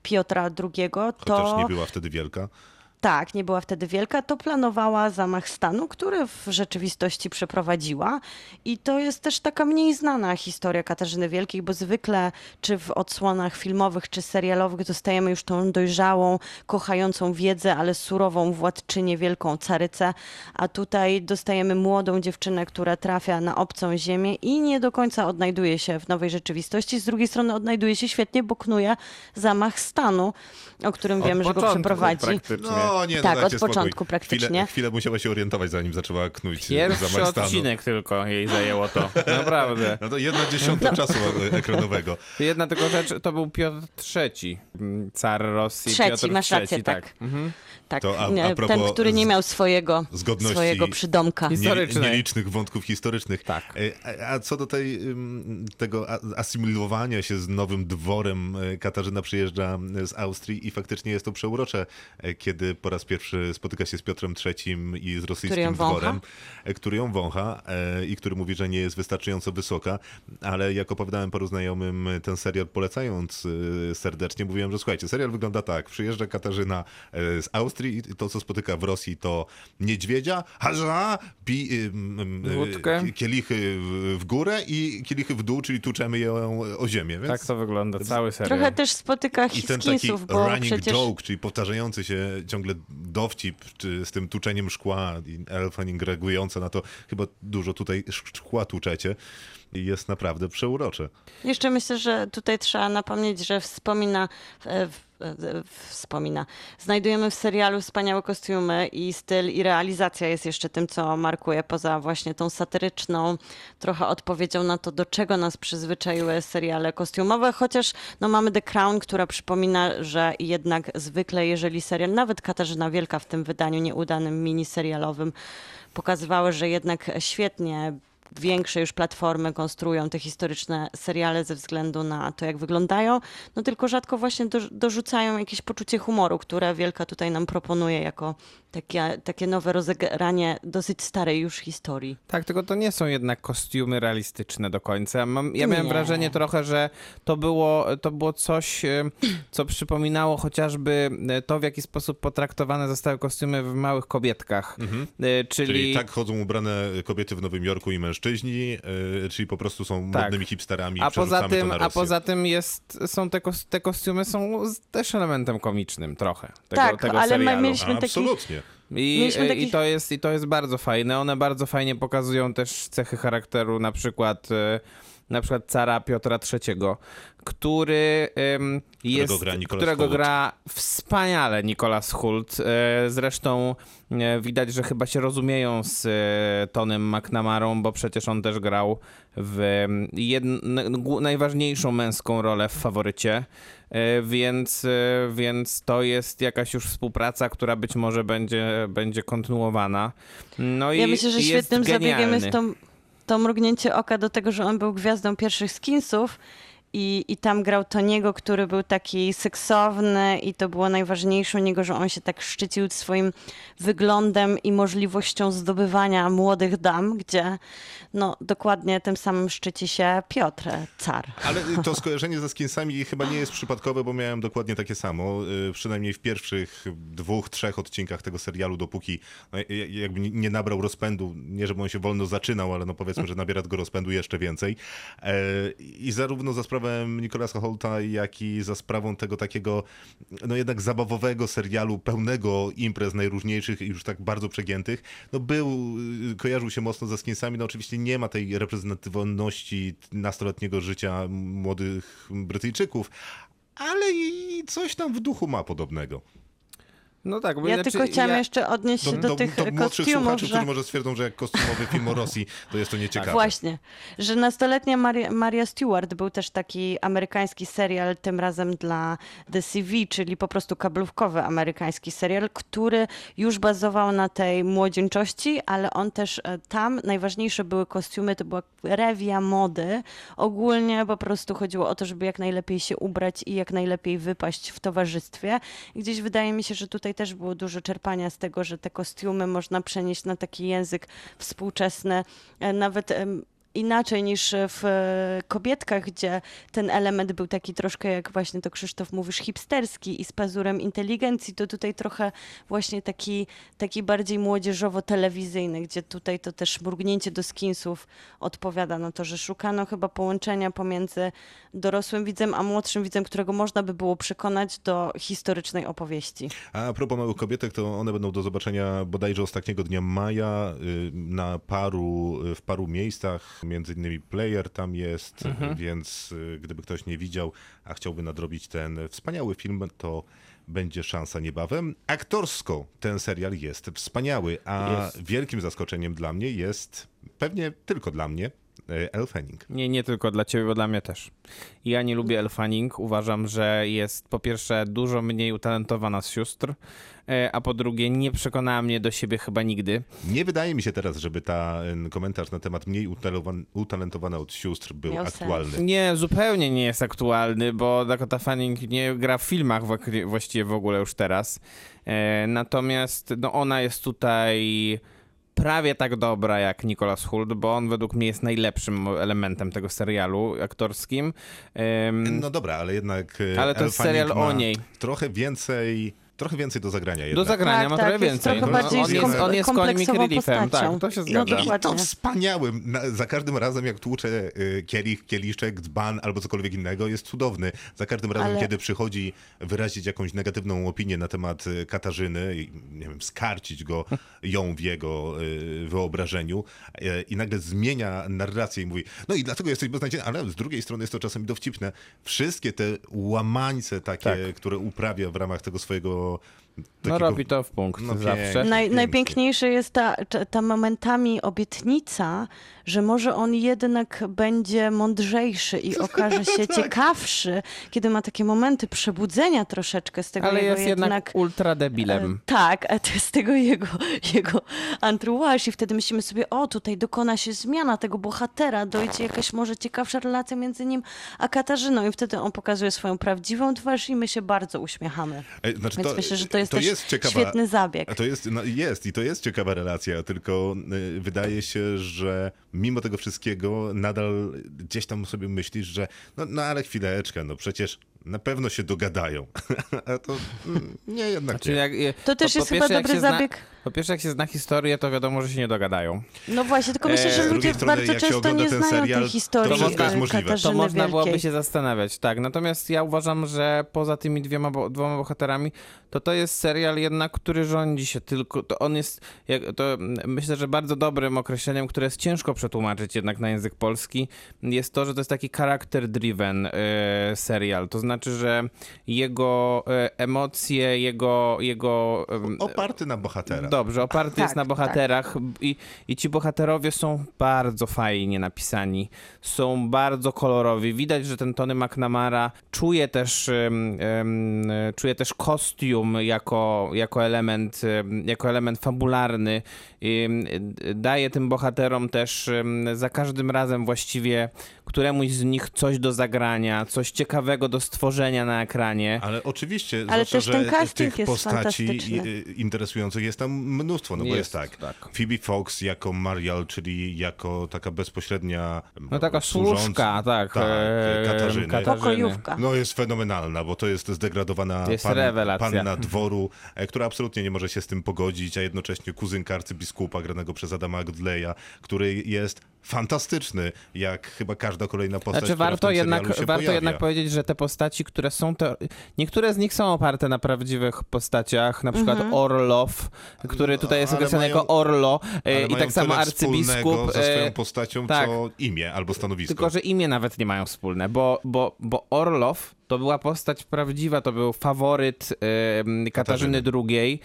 Speaker 4: Piotra II, to
Speaker 2: Chociaż nie była wtedy wielka.
Speaker 4: Tak, nie była wtedy wielka, to planowała zamach stanu, który w rzeczywistości przeprowadziła. I to jest też taka mniej znana historia Katarzyny Wielkiej, bo zwykle czy w odsłonach filmowych, czy serialowych dostajemy już tą dojrzałą, kochającą wiedzę, ale surową władczynię, wielką carycę, a tutaj dostajemy młodą dziewczynę, która trafia na obcą ziemię i nie do końca odnajduje się w nowej rzeczywistości. Z drugiej strony odnajduje się świetnie, bo knuje zamach stanu, o którym
Speaker 3: Od
Speaker 4: wiemy, że go przeprowadzi.
Speaker 3: praktycznie.
Speaker 2: No nie, no
Speaker 4: Tak, od
Speaker 2: spokój.
Speaker 4: początku praktycznie.
Speaker 2: Chwilę, chwilę musiała się orientować, zanim zaczęła knuć
Speaker 3: Pierwszy
Speaker 2: zamach stanu.
Speaker 3: odcinek tylko jej zajęło to. Naprawdę.
Speaker 2: No to jedna dziesiąta czasu ekranowego.
Speaker 3: Jedna tylko rzecz, to był Piotr III, car Rosji.
Speaker 4: Trzeci,
Speaker 3: Piotr
Speaker 4: masz
Speaker 3: III,
Speaker 4: rację, tak.
Speaker 3: Mhm.
Speaker 4: Tak,
Speaker 2: To a- a propos
Speaker 4: ten, który nie miał swojego,
Speaker 2: zgodności
Speaker 4: swojego przydomka.
Speaker 3: Historycznej.
Speaker 2: nielicznych wątków historycznych.
Speaker 3: Tak.
Speaker 2: E, A, a co do tej, tego asymilowania się z nowym dworem, e, Katarzyna przyjeżdża z Austrii i faktycznie jest to przeurocze, e, kiedy po raz pierwszy spotyka się z Piotrem III i z rosyjskim dworem, e, który ją wącha e, i który mówi, że nie jest wystarczająco wysoka, ale jak opowiadałem paru znajomym e, ten serial polecając e, serdecznie, mówiłem, że słuchajcie, serial wygląda tak, przyjeżdża Katarzyna e, z Austrii i to, co spotyka w Rosji, to niedźwiedzia, harza, pi, y, kielichy w- górę i kielichy w dół, czyli tuczemy ją o ziemię. Więc...
Speaker 3: Tak to wygląda, cały serial.
Speaker 4: Trochę też spotyka
Speaker 2: I ten taki
Speaker 4: bo
Speaker 2: running
Speaker 4: przecież...
Speaker 2: joke, czyli powtarzający się ciągle dowcip czy z tym tuczeniem szkła i Elfening reagujące na to, chyba dużo tutaj sz- szkła tuczecie jest naprawdę przeurocze.
Speaker 4: Jeszcze myślę, że tutaj trzeba napomnieć, że wspomina, e, w, wspomina. Znajdujemy w serialu wspaniałe kostiumy i styl i realizacja jest jeszcze tym, co markuje poza właśnie tą satyryczną trochę odpowiedzią na to, do czego nas przyzwyczaiły seriale kostiumowe, chociaż no, mamy The Crown, która przypomina, że jednak zwykle jeżeli serial, nawet Katarzyna Wielka w tym wydaniu nieudanym miniserialowym pokazywały, że jednak świetnie większe już platformy konstruują te historyczne seriale ze względu na to, jak wyglądają, no tylko rzadko właśnie do, dorzucają jakieś poczucie humoru, które Wielka tutaj nam proponuje jako takie, takie nowe rozegranie dosyć starej już historii.
Speaker 3: Tak, tylko to nie są jednak kostiumy realistyczne do końca. Mam, ja miałem
Speaker 4: Nie.
Speaker 3: wrażenie trochę, że to było, to było coś, e, co przypominało chociażby e, to, w jaki sposób potraktowane zostały kostiumy w małych kobietkach. E, Czyli,
Speaker 2: Czyli tak chodzą ubrane kobiety w Nowym Jorku i mężczyźni, czyli po prostu są
Speaker 3: Tak.
Speaker 2: modnymi hipsterami
Speaker 3: a poza tym,
Speaker 2: to na
Speaker 3: a poza tym jest, są te, kos, te kostiumy są też elementem komicznym trochę tego,
Speaker 4: Tak,
Speaker 3: tego
Speaker 4: ale my mieliśmy- taki-
Speaker 2: Absolutnie.
Speaker 3: I,
Speaker 4: Mieliśmy
Speaker 3: i,
Speaker 4: takich-
Speaker 3: to jest, I to jest bardzo fajne. One bardzo fajnie pokazują też cechy charakteru, na przykład, e, na przykład cara Piotra III, który jest,
Speaker 2: gra Nicolas
Speaker 3: którego gra wspaniale Nicolas Hult. E, Zresztą e, widać, że chyba się rozumieją z e, Tonym McNamarą, bo przecież on też grał w jedn, najważniejszą męską rolę w faworycie. E, Więc, e, więc to jest jakaś już współpraca, która być może będzie, będzie kontynuowana. No
Speaker 4: Ja
Speaker 3: i
Speaker 4: myślę, że świetnym
Speaker 3: jest
Speaker 4: zabiegiem jest to, to mrugnięcie oka do tego, że on był gwiazdą pierwszych skinsów i, i tam grał Toniego, który był taki seksowny i to było najważniejsze u niego, że on się tak szczycił swoim wyglądem i możliwością zdobywania młodych dam, gdzie no dokładnie tym samym szczyci się Piotr, car.
Speaker 2: Ale to skojarzenie ze skinsami chyba nie jest przypadkowe, bo miałem dokładnie takie samo. y, Przynajmniej w pierwszych dwóch, trzech odcinkach tego serialu, dopóki no, jakby nie nabrał rozpędu, nie żeby on się wolno zaczynał, ale no powiedzmy, że nabiera tego rozpędu jeszcze więcej. E, I zarówno za sprawą Nicolasa Holta, jak i za sprawą tego takiego, no jednak zabawowego serialu, pełnego imprez najróżniejszych i już tak bardzo przegiętych, no był, y, kojarzył się mocno ze skinsami, no oczywiście nie ma tej reprezentatywności nastoletniego życia młodych Brytyjczyków, ale i coś tam w duchu ma podobnego.
Speaker 3: No tak, bo
Speaker 4: Ja
Speaker 3: znaczy,
Speaker 4: tylko chciałam
Speaker 3: ja-
Speaker 4: jeszcze odnieść się do, tych
Speaker 2: młodszych
Speaker 4: kostiumów,
Speaker 2: słuchaczy,
Speaker 4: że...
Speaker 2: którzy może stwierdzą, że jak kostiumowy film o Rosji, to jest to nieciekawe.
Speaker 4: Właśnie, że nastoletnia Maria, Maria Stewart był też taki amerykański serial, tym razem dla The CV, czyli po prostu kablówkowy amerykański serial, który już bazował na tej młodzieńczości, ale on też e, tam, najważniejsze były kostiumy, to była rewia mody. Ogólnie po prostu chodziło o to, żeby jak najlepiej się ubrać i jak najlepiej wypaść w towarzystwie. I gdzieś wydaje mi się, że tutaj też było dużo czerpania z tego, że te kostiumy można przenieść na taki język współczesny, e, nawet inaczej niż w e, kobietkach, gdzie ten element był taki troszkę, jak właśnie to Krzysztof mówisz, hipsterski i z pazurem inteligencji, to tutaj trochę właśnie taki, taki bardziej młodzieżowo-telewizyjny, gdzie tutaj to też mrugnięcie do skinsów odpowiada na to, że szukano chyba połączenia pomiędzy dorosłym widzem a młodszym widzem, którego można by było przekonać do historycznej opowieści.
Speaker 2: A propos małych kobietek, to one będą do zobaczenia bodajże ostatniego dnia maja y, na paru, w paru miejscach, między innymi Player tam jest,
Speaker 3: Mhm.
Speaker 2: więc y, gdyby ktoś nie widział, a chciałby nadrobić ten wspaniały film, to będzie szansa niebawem. Aktorsko ten serial jest wspaniały, a
Speaker 3: Jest.
Speaker 2: wielkim zaskoczeniem dla mnie jest, pewnie tylko dla mnie, Elle Fanning.
Speaker 3: Nie, nie tylko dla ciebie, bo dla mnie też. Ja nie lubię Elle Fanning. Uważam, że jest po pierwsze dużo mniej utalentowana z sióstr, e, a po drugie nie przekonała mnie do siebie chyba nigdy.
Speaker 2: Nie wydaje mi się teraz, żeby ta, ten komentarz na temat mniej utalentowana od sióstr był
Speaker 4: Miał sens.
Speaker 2: aktualny.
Speaker 3: Nie, zupełnie nie jest aktualny, bo Dakota Fanning nie gra w filmach właściwie w ogóle już teraz. E, natomiast no, ona jest tutaj prawie tak dobra jak Nicholas Hoult, bo on według mnie jest najlepszym elementem tego serialu aktorskim. Em,
Speaker 2: No dobra, ale jednak. e,
Speaker 3: Ale to jest serial
Speaker 2: Fanning
Speaker 3: o
Speaker 2: ma
Speaker 3: niej.
Speaker 2: Trochę więcej, trochę więcej do zagrania
Speaker 3: Do
Speaker 2: jednak.
Speaker 3: zagrania
Speaker 4: Tak,
Speaker 3: ma
Speaker 4: tak,
Speaker 3: trochę
Speaker 4: jest
Speaker 3: więcej.
Speaker 4: trochę
Speaker 3: No,
Speaker 2: bardziej
Speaker 3: on, jest, on jest tak, to się
Speaker 4: No,
Speaker 3: zgadza.
Speaker 2: I, I to wspaniałym. Na, za każdym razem, jak tłucze y, kielich, kieliszek, dzban albo cokolwiek innego, jest cudowny. Za każdym razem,
Speaker 4: Ale-
Speaker 2: kiedy przychodzi wyrazić jakąś negatywną opinię na temat y, Katarzyny i, nie wiem, skarcić go, ją w jego y, wyobrażeniu y, i nagle zmienia narrację i mówi, no i dlatego jesteś beznadziejny, ale z drugiej strony jest to czasami dowcipne. Wszystkie te łamańce takie,
Speaker 3: Tak.
Speaker 2: które uprawia w ramach tego swojego
Speaker 3: No
Speaker 2: takiego...
Speaker 3: robi to w punkt
Speaker 2: No
Speaker 3: zawsze.
Speaker 4: Naj,
Speaker 2: Pięknie.
Speaker 4: najpiękniejsze jest ta, ta- ta momentami obietnica, że może on jednak będzie mądrzejszy i okaże się
Speaker 2: Tak.
Speaker 4: ciekawszy, kiedy ma takie momenty przebudzenia troszeczkę z tego
Speaker 3: Ale
Speaker 4: jego
Speaker 3: jest jednak ultra debilem.
Speaker 4: E, Tak, a to jest tego jego, jego entourage i wtedy myślimy sobie, o tutaj dokona się zmiana tego bohatera, dojdzie jakaś może ciekawsza relacja między nim a Katarzyną i wtedy on pokazuje swoją prawdziwą twarz i my się bardzo uśmiechamy.
Speaker 2: E, Znaczy,
Speaker 4: Więc myślę, że to jest też
Speaker 2: ciekawa-
Speaker 4: świetny zabieg.
Speaker 2: To jest, no jest i to jest ciekawa relacja, tylko y, wydaje się, że mimo tego wszystkiego nadal gdzieś tam sobie myślisz, że no, no ale chwileczkę, no przecież na pewno się dogadają. A to mm, nie, jednak
Speaker 3: Czyli
Speaker 2: nie.
Speaker 3: jak,
Speaker 4: To też jest chyba dobry
Speaker 3: się zna-
Speaker 4: zabieg.
Speaker 3: Po pierwsze, jak się zna historię, to wiadomo, że się nie dogadają.
Speaker 4: No właśnie, tylko myślę,
Speaker 3: E,
Speaker 4: że ludzie
Speaker 2: strony,
Speaker 4: bardzo często nie znają
Speaker 2: serial,
Speaker 4: tej historii
Speaker 2: to wszystko jest możliwe.
Speaker 3: To można byłoby
Speaker 4: Wielkiej.
Speaker 3: się zastanawiać, tak. Natomiast ja uważam, że poza tymi dwiema, bo, dwoma bohaterami, to to jest serial jednak, który rządzi się tylko, to on jest, jak, to myślę, że bardzo dobrym określeniem, które jest ciężko przetłumaczyć jednak na język polski, jest to, że to jest taki character-driven e, serial. To znaczy, że jego e, emocje, jego, jego em,
Speaker 2: Oparty na bohatera.
Speaker 3: Dobrze, oparty
Speaker 4: Tak,
Speaker 3: jest na
Speaker 4: tak.
Speaker 3: bohaterach i, i ci bohaterowie są bardzo fajnie napisani, są bardzo kolorowi. Widać, że ten Tony McNamara czuje też, em, em, czuje też kostium jako, jako, element, em, jako element fabularny. Daje tym bohaterom też za każdym razem właściwie któremuś z nich coś do zagrania, coś ciekawego do stworzenia na ekranie.
Speaker 2: Ale oczywiście,
Speaker 4: Ale
Speaker 2: zwłaszcza,
Speaker 4: też ten
Speaker 2: że
Speaker 4: casting
Speaker 2: tych
Speaker 4: jest
Speaker 2: postaci i- interesujących jest tam mnóstwo, no bo jest
Speaker 3: Jest,
Speaker 2: tak.
Speaker 3: tak.
Speaker 2: Phoebe Fox jako Marial, czyli jako taka bezpośrednia
Speaker 3: No taka
Speaker 2: służąca-
Speaker 3: służka, tak.
Speaker 2: tak
Speaker 3: e,
Speaker 2: Katarzyny.
Speaker 3: Katarzyny.
Speaker 4: Pokojówka.
Speaker 2: No jest fenomenalna, bo to jest zdegradowana
Speaker 3: jest rewelacja.
Speaker 2: panna dworu, e, która absolutnie nie może się z tym pogodzić, a jednocześnie kuzynka arcybiskupa granego przez Adama Godleya, który jest fantastyczny, jak chyba każda kolejna postać,
Speaker 3: Znaczy
Speaker 2: która w
Speaker 3: warto
Speaker 2: tym
Speaker 3: jednak, warto
Speaker 2: pojawia.
Speaker 3: jednak powiedzieć, że te postaci, które są te, niektóre z nich są oparte na prawdziwych postaciach, na przykład Orlow, który tutaj jest określony jako Orlo
Speaker 2: Ale
Speaker 3: e, i
Speaker 2: mają
Speaker 3: tak samo arcybiskup.
Speaker 2: ze swoją
Speaker 3: e,
Speaker 2: postacią,
Speaker 3: tak.
Speaker 2: co imię albo stanowisko.
Speaker 3: Tylko, że imię nawet nie mają wspólne, bo, bo, bo Orlow to była postać prawdziwa, to był faworyt em, Katarzyny II,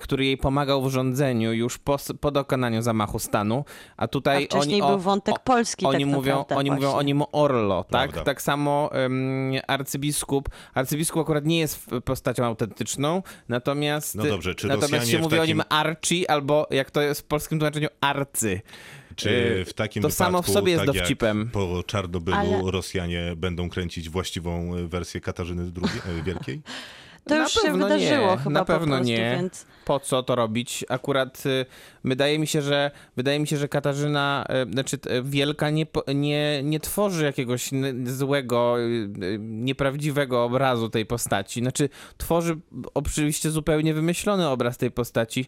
Speaker 3: który jej pomagał w rządzeniu już po, po dokonaniu zamachu stanu, a tutaj
Speaker 4: A wcześniej
Speaker 3: oni,
Speaker 4: był wątek polski
Speaker 3: oni
Speaker 4: tak
Speaker 3: mówią,
Speaker 4: naprawdę
Speaker 3: oni mówią o nim Orlo, tak?
Speaker 2: Prawda.
Speaker 3: Tak samo em, arcybiskup. Arcybiskup akurat nie jest postacią autentyczną, natomiast
Speaker 2: No dobrze, czy
Speaker 3: natomiast
Speaker 2: Rosjanie
Speaker 3: się mówi o nim
Speaker 2: takim-
Speaker 3: Archie, albo jak to jest w polskim tłumaczeniu Arcy.
Speaker 2: Czy
Speaker 3: Y,
Speaker 2: w takim
Speaker 3: to
Speaker 2: wypadku,
Speaker 3: samo w sobie jest
Speaker 2: tak
Speaker 3: dowcipem.
Speaker 2: Jak po Czarnobylu
Speaker 4: Ale-
Speaker 2: Rosjanie będą kręcić właściwą wersję Katarzyny II y, Wielkiej?
Speaker 4: To
Speaker 3: Na
Speaker 4: już się wydarzyło
Speaker 3: nie,
Speaker 4: chyba
Speaker 3: na
Speaker 4: po
Speaker 3: pewno
Speaker 4: prostu,
Speaker 3: nie.
Speaker 4: więc...
Speaker 3: po co to robić. Akurat y, wydaje mi się, że wydaje mi się, że Katarzyna, y, znaczy Wielka nie, po- nie, nie tworzy jakiegoś złego, y, nieprawdziwego obrazu tej postaci. Znaczy tworzy oczywiście zupełnie wymyślony obraz tej postaci.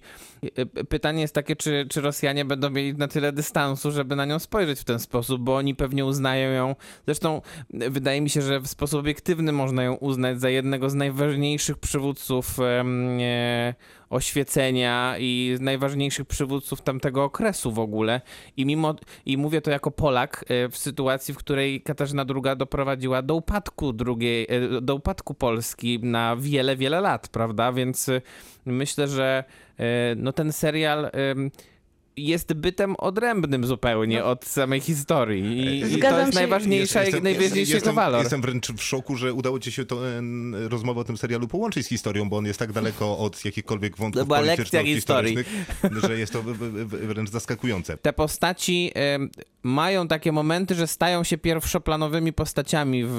Speaker 3: Pytanie jest takie, czy, czy Rosjanie będą mieli na tyle dystansu, żeby na nią spojrzeć w ten sposób, bo oni pewnie uznają ją. Zresztą wydaje mi się, że w sposób obiektywny można ją uznać za jednego z najważniejszych przywódców em, e, oświecenia i najważniejszych przywódców tamtego okresu w ogóle. I mimo, i mówię to jako Polak, e, w sytuacji, w której Katarzyna II doprowadziła do upadku drugiej, e, do upadku Polski na wiele, wiele lat, prawda? Więc e, myślę, że e, no ten serial jest bytem odrębnym zupełnie od samej historii. I, i to jest
Speaker 4: się.
Speaker 3: najważniejsza,
Speaker 2: Jestem-
Speaker 3: najważniejszy
Speaker 2: jestem,
Speaker 3: walor.
Speaker 2: Jestem wręcz w szoku, że udało ci się to, rozmowę o tym serialu połączyć z historią, bo on jest tak daleko od jakichkolwiek wątków
Speaker 3: To była lekcja
Speaker 2: polityczno-historycznych, że jest to wręcz zaskakujące.
Speaker 3: te postaci em, mają takie momenty, że stają się pierwszoplanowymi postaciami w,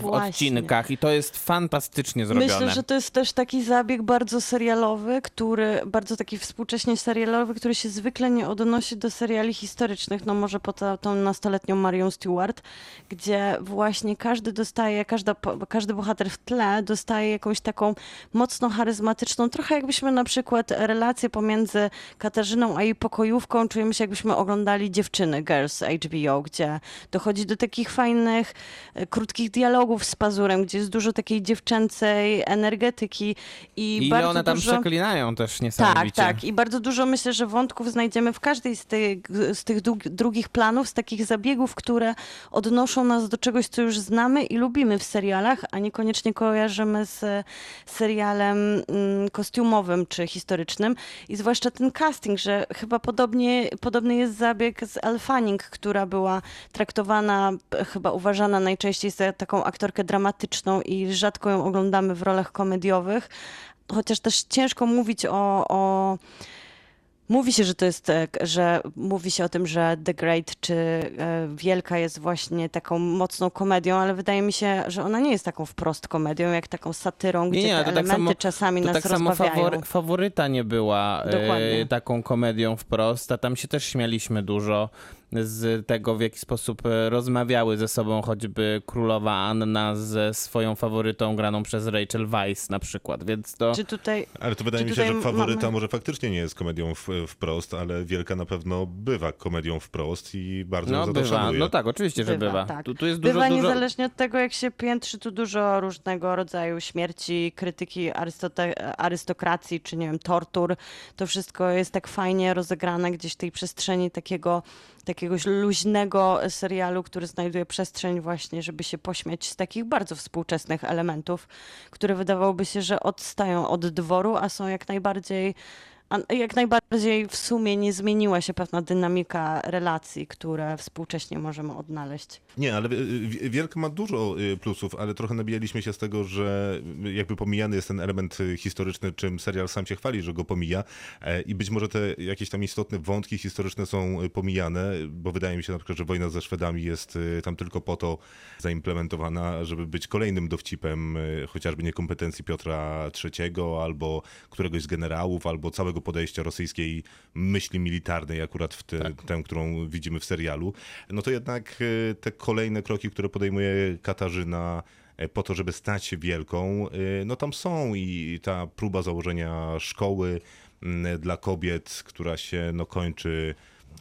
Speaker 3: w odcinkach i to jest fantastycznie zrobione.
Speaker 4: Myślę, że to jest też taki zabieg bardzo serialowy, który, bardzo taki współcześnie serialowy, który się zwykle nie odnosi do seriali historycznych, no może poza tą nastoletnią Marią Stewart, gdzie właśnie każdy dostaje, każda, każdy bohater w tle dostaje jakąś taką mocno charyzmatyczną, trochę jakbyśmy na przykład relację pomiędzy Katarzyną a jej pokojówką, czujemy się jakbyśmy oglądali dziewczyny, Girls HBO, gdzie dochodzi do takich fajnych, e, krótkich dialogów z Pazurem, gdzie jest dużo takiej dziewczęcej energetyki i,
Speaker 3: I
Speaker 4: bardzo
Speaker 3: one tam
Speaker 4: dużo...
Speaker 3: przeklinają też
Speaker 4: Tak,
Speaker 3: niesamowicie.
Speaker 4: tak. I bardzo dużo myślę, że wątków znajdziemy w każdej z tych, z tych drugich planów, z takich zabiegów, które odnoszą nas do czegoś, co już znamy i lubimy w serialach, a niekoniecznie kojarzymy z serialem mm, kostiumowym czy historycznym. I zwłaszcza ten casting, że chyba podobnie, podobny jest zabieg z Elle Fanning, która była traktowana, chyba uważana najczęściej za taką aktorkę dramatyczną i rzadko ją oglądamy w rolach komediowych chociaż też ciężko mówić o, o. Mówi się, że to jest, e, że mówi się o tym, że The Great czy e, Wielka jest właśnie taką mocną komedią, ale wydaje mi się, że ona nie jest taką wprost komedią, jak taką satyrą, gdzie
Speaker 3: Nie, nie,
Speaker 4: te
Speaker 3: tak
Speaker 4: elementy
Speaker 3: samo-
Speaker 4: czasami
Speaker 3: To
Speaker 4: nas
Speaker 3: tak samo fawory, faworyta nie była e, taką komedią wprost, a tam się też śmialiśmy dużo z tego, w jaki sposób e, rozmawiały ze sobą choćby królowa Anna ze swoją faworytą graną przez Rachel Weisz na przykład, więc to...
Speaker 4: Czy tutaj
Speaker 2: Ale to wydaje
Speaker 4: Czy
Speaker 2: mi się, że faworyta
Speaker 4: mamy-
Speaker 2: może faktycznie nie jest komedią w, wprost, ale Wielka na pewno bywa komedią wprost i bardzo ją
Speaker 3: No
Speaker 2: za to
Speaker 3: bywa, no tak, oczywiście, że bywa.
Speaker 4: Tak.
Speaker 3: Tu, tu jest dużo,
Speaker 4: Bywa
Speaker 3: dużo...
Speaker 4: niezależnie od tego, jak się piętrzy, tu dużo różnego rodzaju śmierci, krytyki arystote- arystokracji, czy nie wiem, tortur. To wszystko jest tak fajnie rozegrane gdzieś w tej przestrzeni takiego, takiegoś luźnego serialu, który znajduje przestrzeń właśnie, żeby się pośmiać z takich bardzo współczesnych elementów, które wydawałoby się, że odstają od dworu, a są jak najbardziej jak najbardziej w sumie nie zmieniła się pewna dynamika relacji, które współcześnie możemy odnaleźć.
Speaker 2: Nie, ale Wielka ma dużo y, plusów, ale trochę nabijaliśmy się z tego, że jakby pomijany jest ten element y, historyczny, czym serial sam się chwali, że go pomija e, i być może te jakieś tam istotne wątki historyczne są y, pomijane, bo wydaje mi się na przykład, że wojna ze Szwedami jest tam tylko po to zaimplementowana, żeby być kolejnym dowcipem chociażby niekompetencji Piotra III albo któregoś z generałów, albo całego podejścia rosyjskiej myśli militarnej akurat w te, tę, którą widzimy w serialu. No to jednak y, te kolejne kroki, które podejmuje Katarzyna e, po to, żeby stać się wielką, y, no tam są i ta próba założenia szkoły mm, dla kobiet, która się no kończy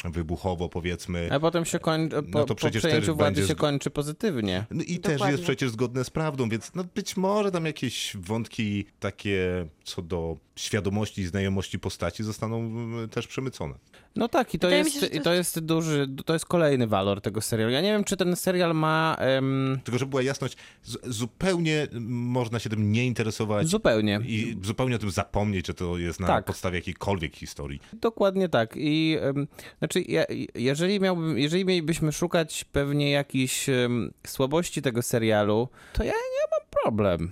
Speaker 2: wybuchowo powiedzmy.
Speaker 3: A potem się kończy, po,
Speaker 2: No to
Speaker 3: po
Speaker 2: przecież
Speaker 3: przejęciu
Speaker 2: też
Speaker 3: władzy
Speaker 2: będzie
Speaker 3: się kończy pozytywnie.
Speaker 2: No i też
Speaker 4: Dokładnie.
Speaker 2: jest przecież zgodne z prawdą, więc no być może tam jakieś wątki takie co do świadomości i znajomości postaci zostaną mm, też przemycone.
Speaker 3: No tak, i to,
Speaker 4: Wydaje
Speaker 3: jest,
Speaker 4: się, że to
Speaker 3: i to jest duży, to jest kolejny walor tego serialu. Ja nie wiem, czy ten serial ma em,
Speaker 2: Tylko, żeby była jasność, zupełnie można się tym nie interesować
Speaker 3: zupełnie.
Speaker 2: i zupełnie o tym zapomnieć, że to jest na
Speaker 3: Tak.
Speaker 2: podstawie jakiejkolwiek historii.
Speaker 3: Dokładnie tak. I em, znaczy, ja, jeżeli, miałbym, jeżeli mielibyśmy szukać pewnie jakichś em, słabości tego serialu, to ja nie mam problem.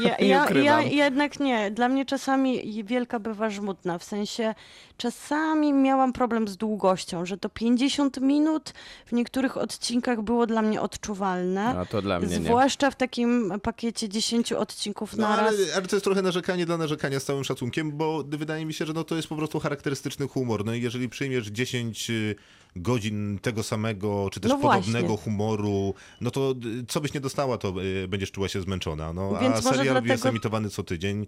Speaker 4: Ja,
Speaker 3: Nie
Speaker 4: ja, ja jednak nie. Dla mnie czasami wielka bywa żmudna. W sensie czasami miałam problem z długością, że to 50 minut w niektórych odcinkach było dla mnie odczuwalne.
Speaker 3: No to dla mnie nie.
Speaker 4: Zwłaszcza w takim pakiecie 10 odcinków
Speaker 2: No,
Speaker 4: na
Speaker 2: ale,
Speaker 4: raz.
Speaker 2: ale to jest trochę narzekanie dla narzekania z całym szacunkiem, bo wydaje mi się, że no, to jest po prostu charakterystyczny humor. No i jeżeli przyjmiesz 10 y, godzin tego samego, czy też
Speaker 4: No
Speaker 2: podobnego humoru, no to y, co byś nie dostała, to y, będziesz czuła się zmęczona. No, a
Speaker 4: Więc
Speaker 2: serial jest
Speaker 4: dlatego-
Speaker 2: emitowany co tydzień,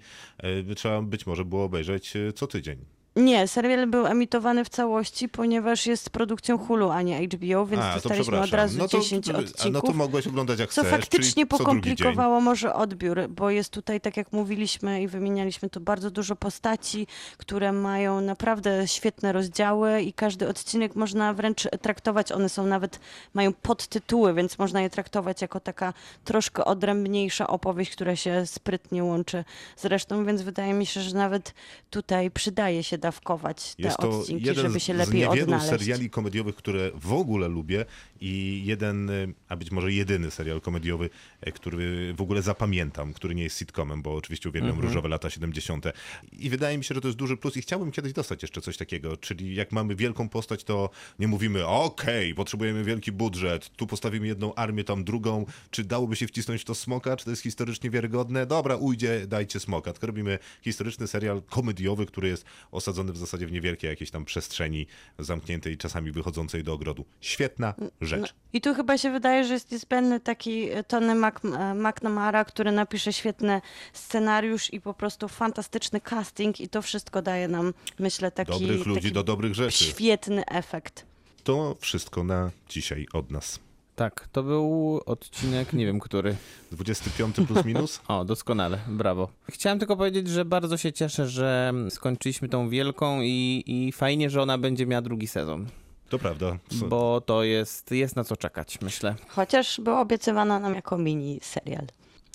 Speaker 2: y, trzeba być może było obejrzeć co tydzień.
Speaker 4: Nie, serial był emitowany w całości, ponieważ jest produkcją Hulu, a nie HBO, więc
Speaker 2: a,
Speaker 4: dostaliśmy od razu
Speaker 2: no to,
Speaker 4: 10
Speaker 2: a,
Speaker 4: odcinków.
Speaker 2: No to mogłaś oglądać jak
Speaker 4: Co
Speaker 2: chcesz,
Speaker 4: faktycznie
Speaker 2: co dzień.
Speaker 4: pokomplikowało może odbiór, bo jest tutaj, tak jak mówiliśmy i wymienialiśmy tu bardzo dużo postaci, które mają naprawdę świetne rozdziały i każdy odcinek można wręcz traktować, one są nawet, mają podtytuły, więc można je traktować jako taka troszkę odrębniejsza opowieść, która się sprytnie łączy z resztą, więc wydaje mi się, że nawet tutaj przydaje się dawkować te
Speaker 2: Jest to
Speaker 4: odcinki,
Speaker 2: jeden
Speaker 4: żeby się
Speaker 2: z
Speaker 4: lepiej
Speaker 2: niewielu
Speaker 4: odnaleźć.
Speaker 2: seriali komediowych, które w ogóle lubię i jeden, a być może jedyny serial komediowy, e, który w ogóle zapamiętam, który nie jest sitcomem, bo oczywiście uwielbiam
Speaker 4: Mhm.
Speaker 2: różowe lata 70. I wydaje mi się, że to jest duży plus i chciałbym kiedyś dostać jeszcze coś takiego, czyli jak mamy wielką postać, to nie mówimy okej, potrzebujemy wielki budżet, tu postawimy jedną armię, tam drugą, czy dałoby się wcisnąć to smoka, czy to jest historycznie wiarygodne? Dobra, ujdzie, dajcie smoka. Tylko robimy historyczny serial komediowy, który jest osadzony w zasadzie w niewielkiej jakiejś tam przestrzeni zamkniętej, czasami wychodzącej do ogrodu. Świetna rzecz.
Speaker 4: I tu chyba się wydaje, że jest niezbędny taki e, Tony Mac, e, McNamara, który napisze świetny scenariusz i po prostu fantastyczny casting i to wszystko daje nam, myślę, taki,
Speaker 2: Dobrych ludzi
Speaker 4: taki
Speaker 2: do dobrych rzeczy.
Speaker 4: świetny efekt.
Speaker 2: To wszystko na dzisiaj od nas.
Speaker 3: Tak, to był odcinek, nie wiem który.
Speaker 2: 25 plus minus?
Speaker 3: O, doskonale, brawo. Chciałem tylko powiedzieć, że bardzo się cieszę, że skończyliśmy tą wielką i, i fajnie, że ona będzie miała drugi sezon,
Speaker 2: To prawda.
Speaker 3: Bo to jest, jest na co czekać, myślę.
Speaker 4: Chociaż była obiecywana nam jako mini serial.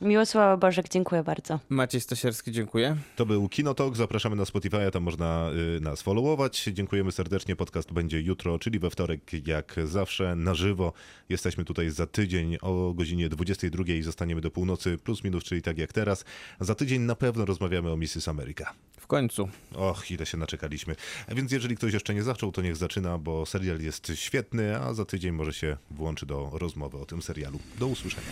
Speaker 4: Miłosława Bożek, dziękuję bardzo.
Speaker 3: Maciej Stasierski, dziękuję.
Speaker 2: To był Kinotok. Zapraszamy na Spotify'a, tam można y, nas followować. Dziękujemy serdecznie. Podcast będzie jutro, czyli we wtorek, jak zawsze, na żywo. Jesteśmy tutaj za tydzień o godzinie 22 i zostaniemy do północy, plus minus, czyli tak jak teraz. Za tydzień na pewno rozmawiamy o Mrs. America.
Speaker 3: W końcu.
Speaker 2: Och, ile się naczekaliśmy. A więc jeżeli ktoś jeszcze nie zaczął, to niech zaczyna, bo serial jest świetny, a za tydzień może się włączy do rozmowy o tym serialu. Do usłyszenia.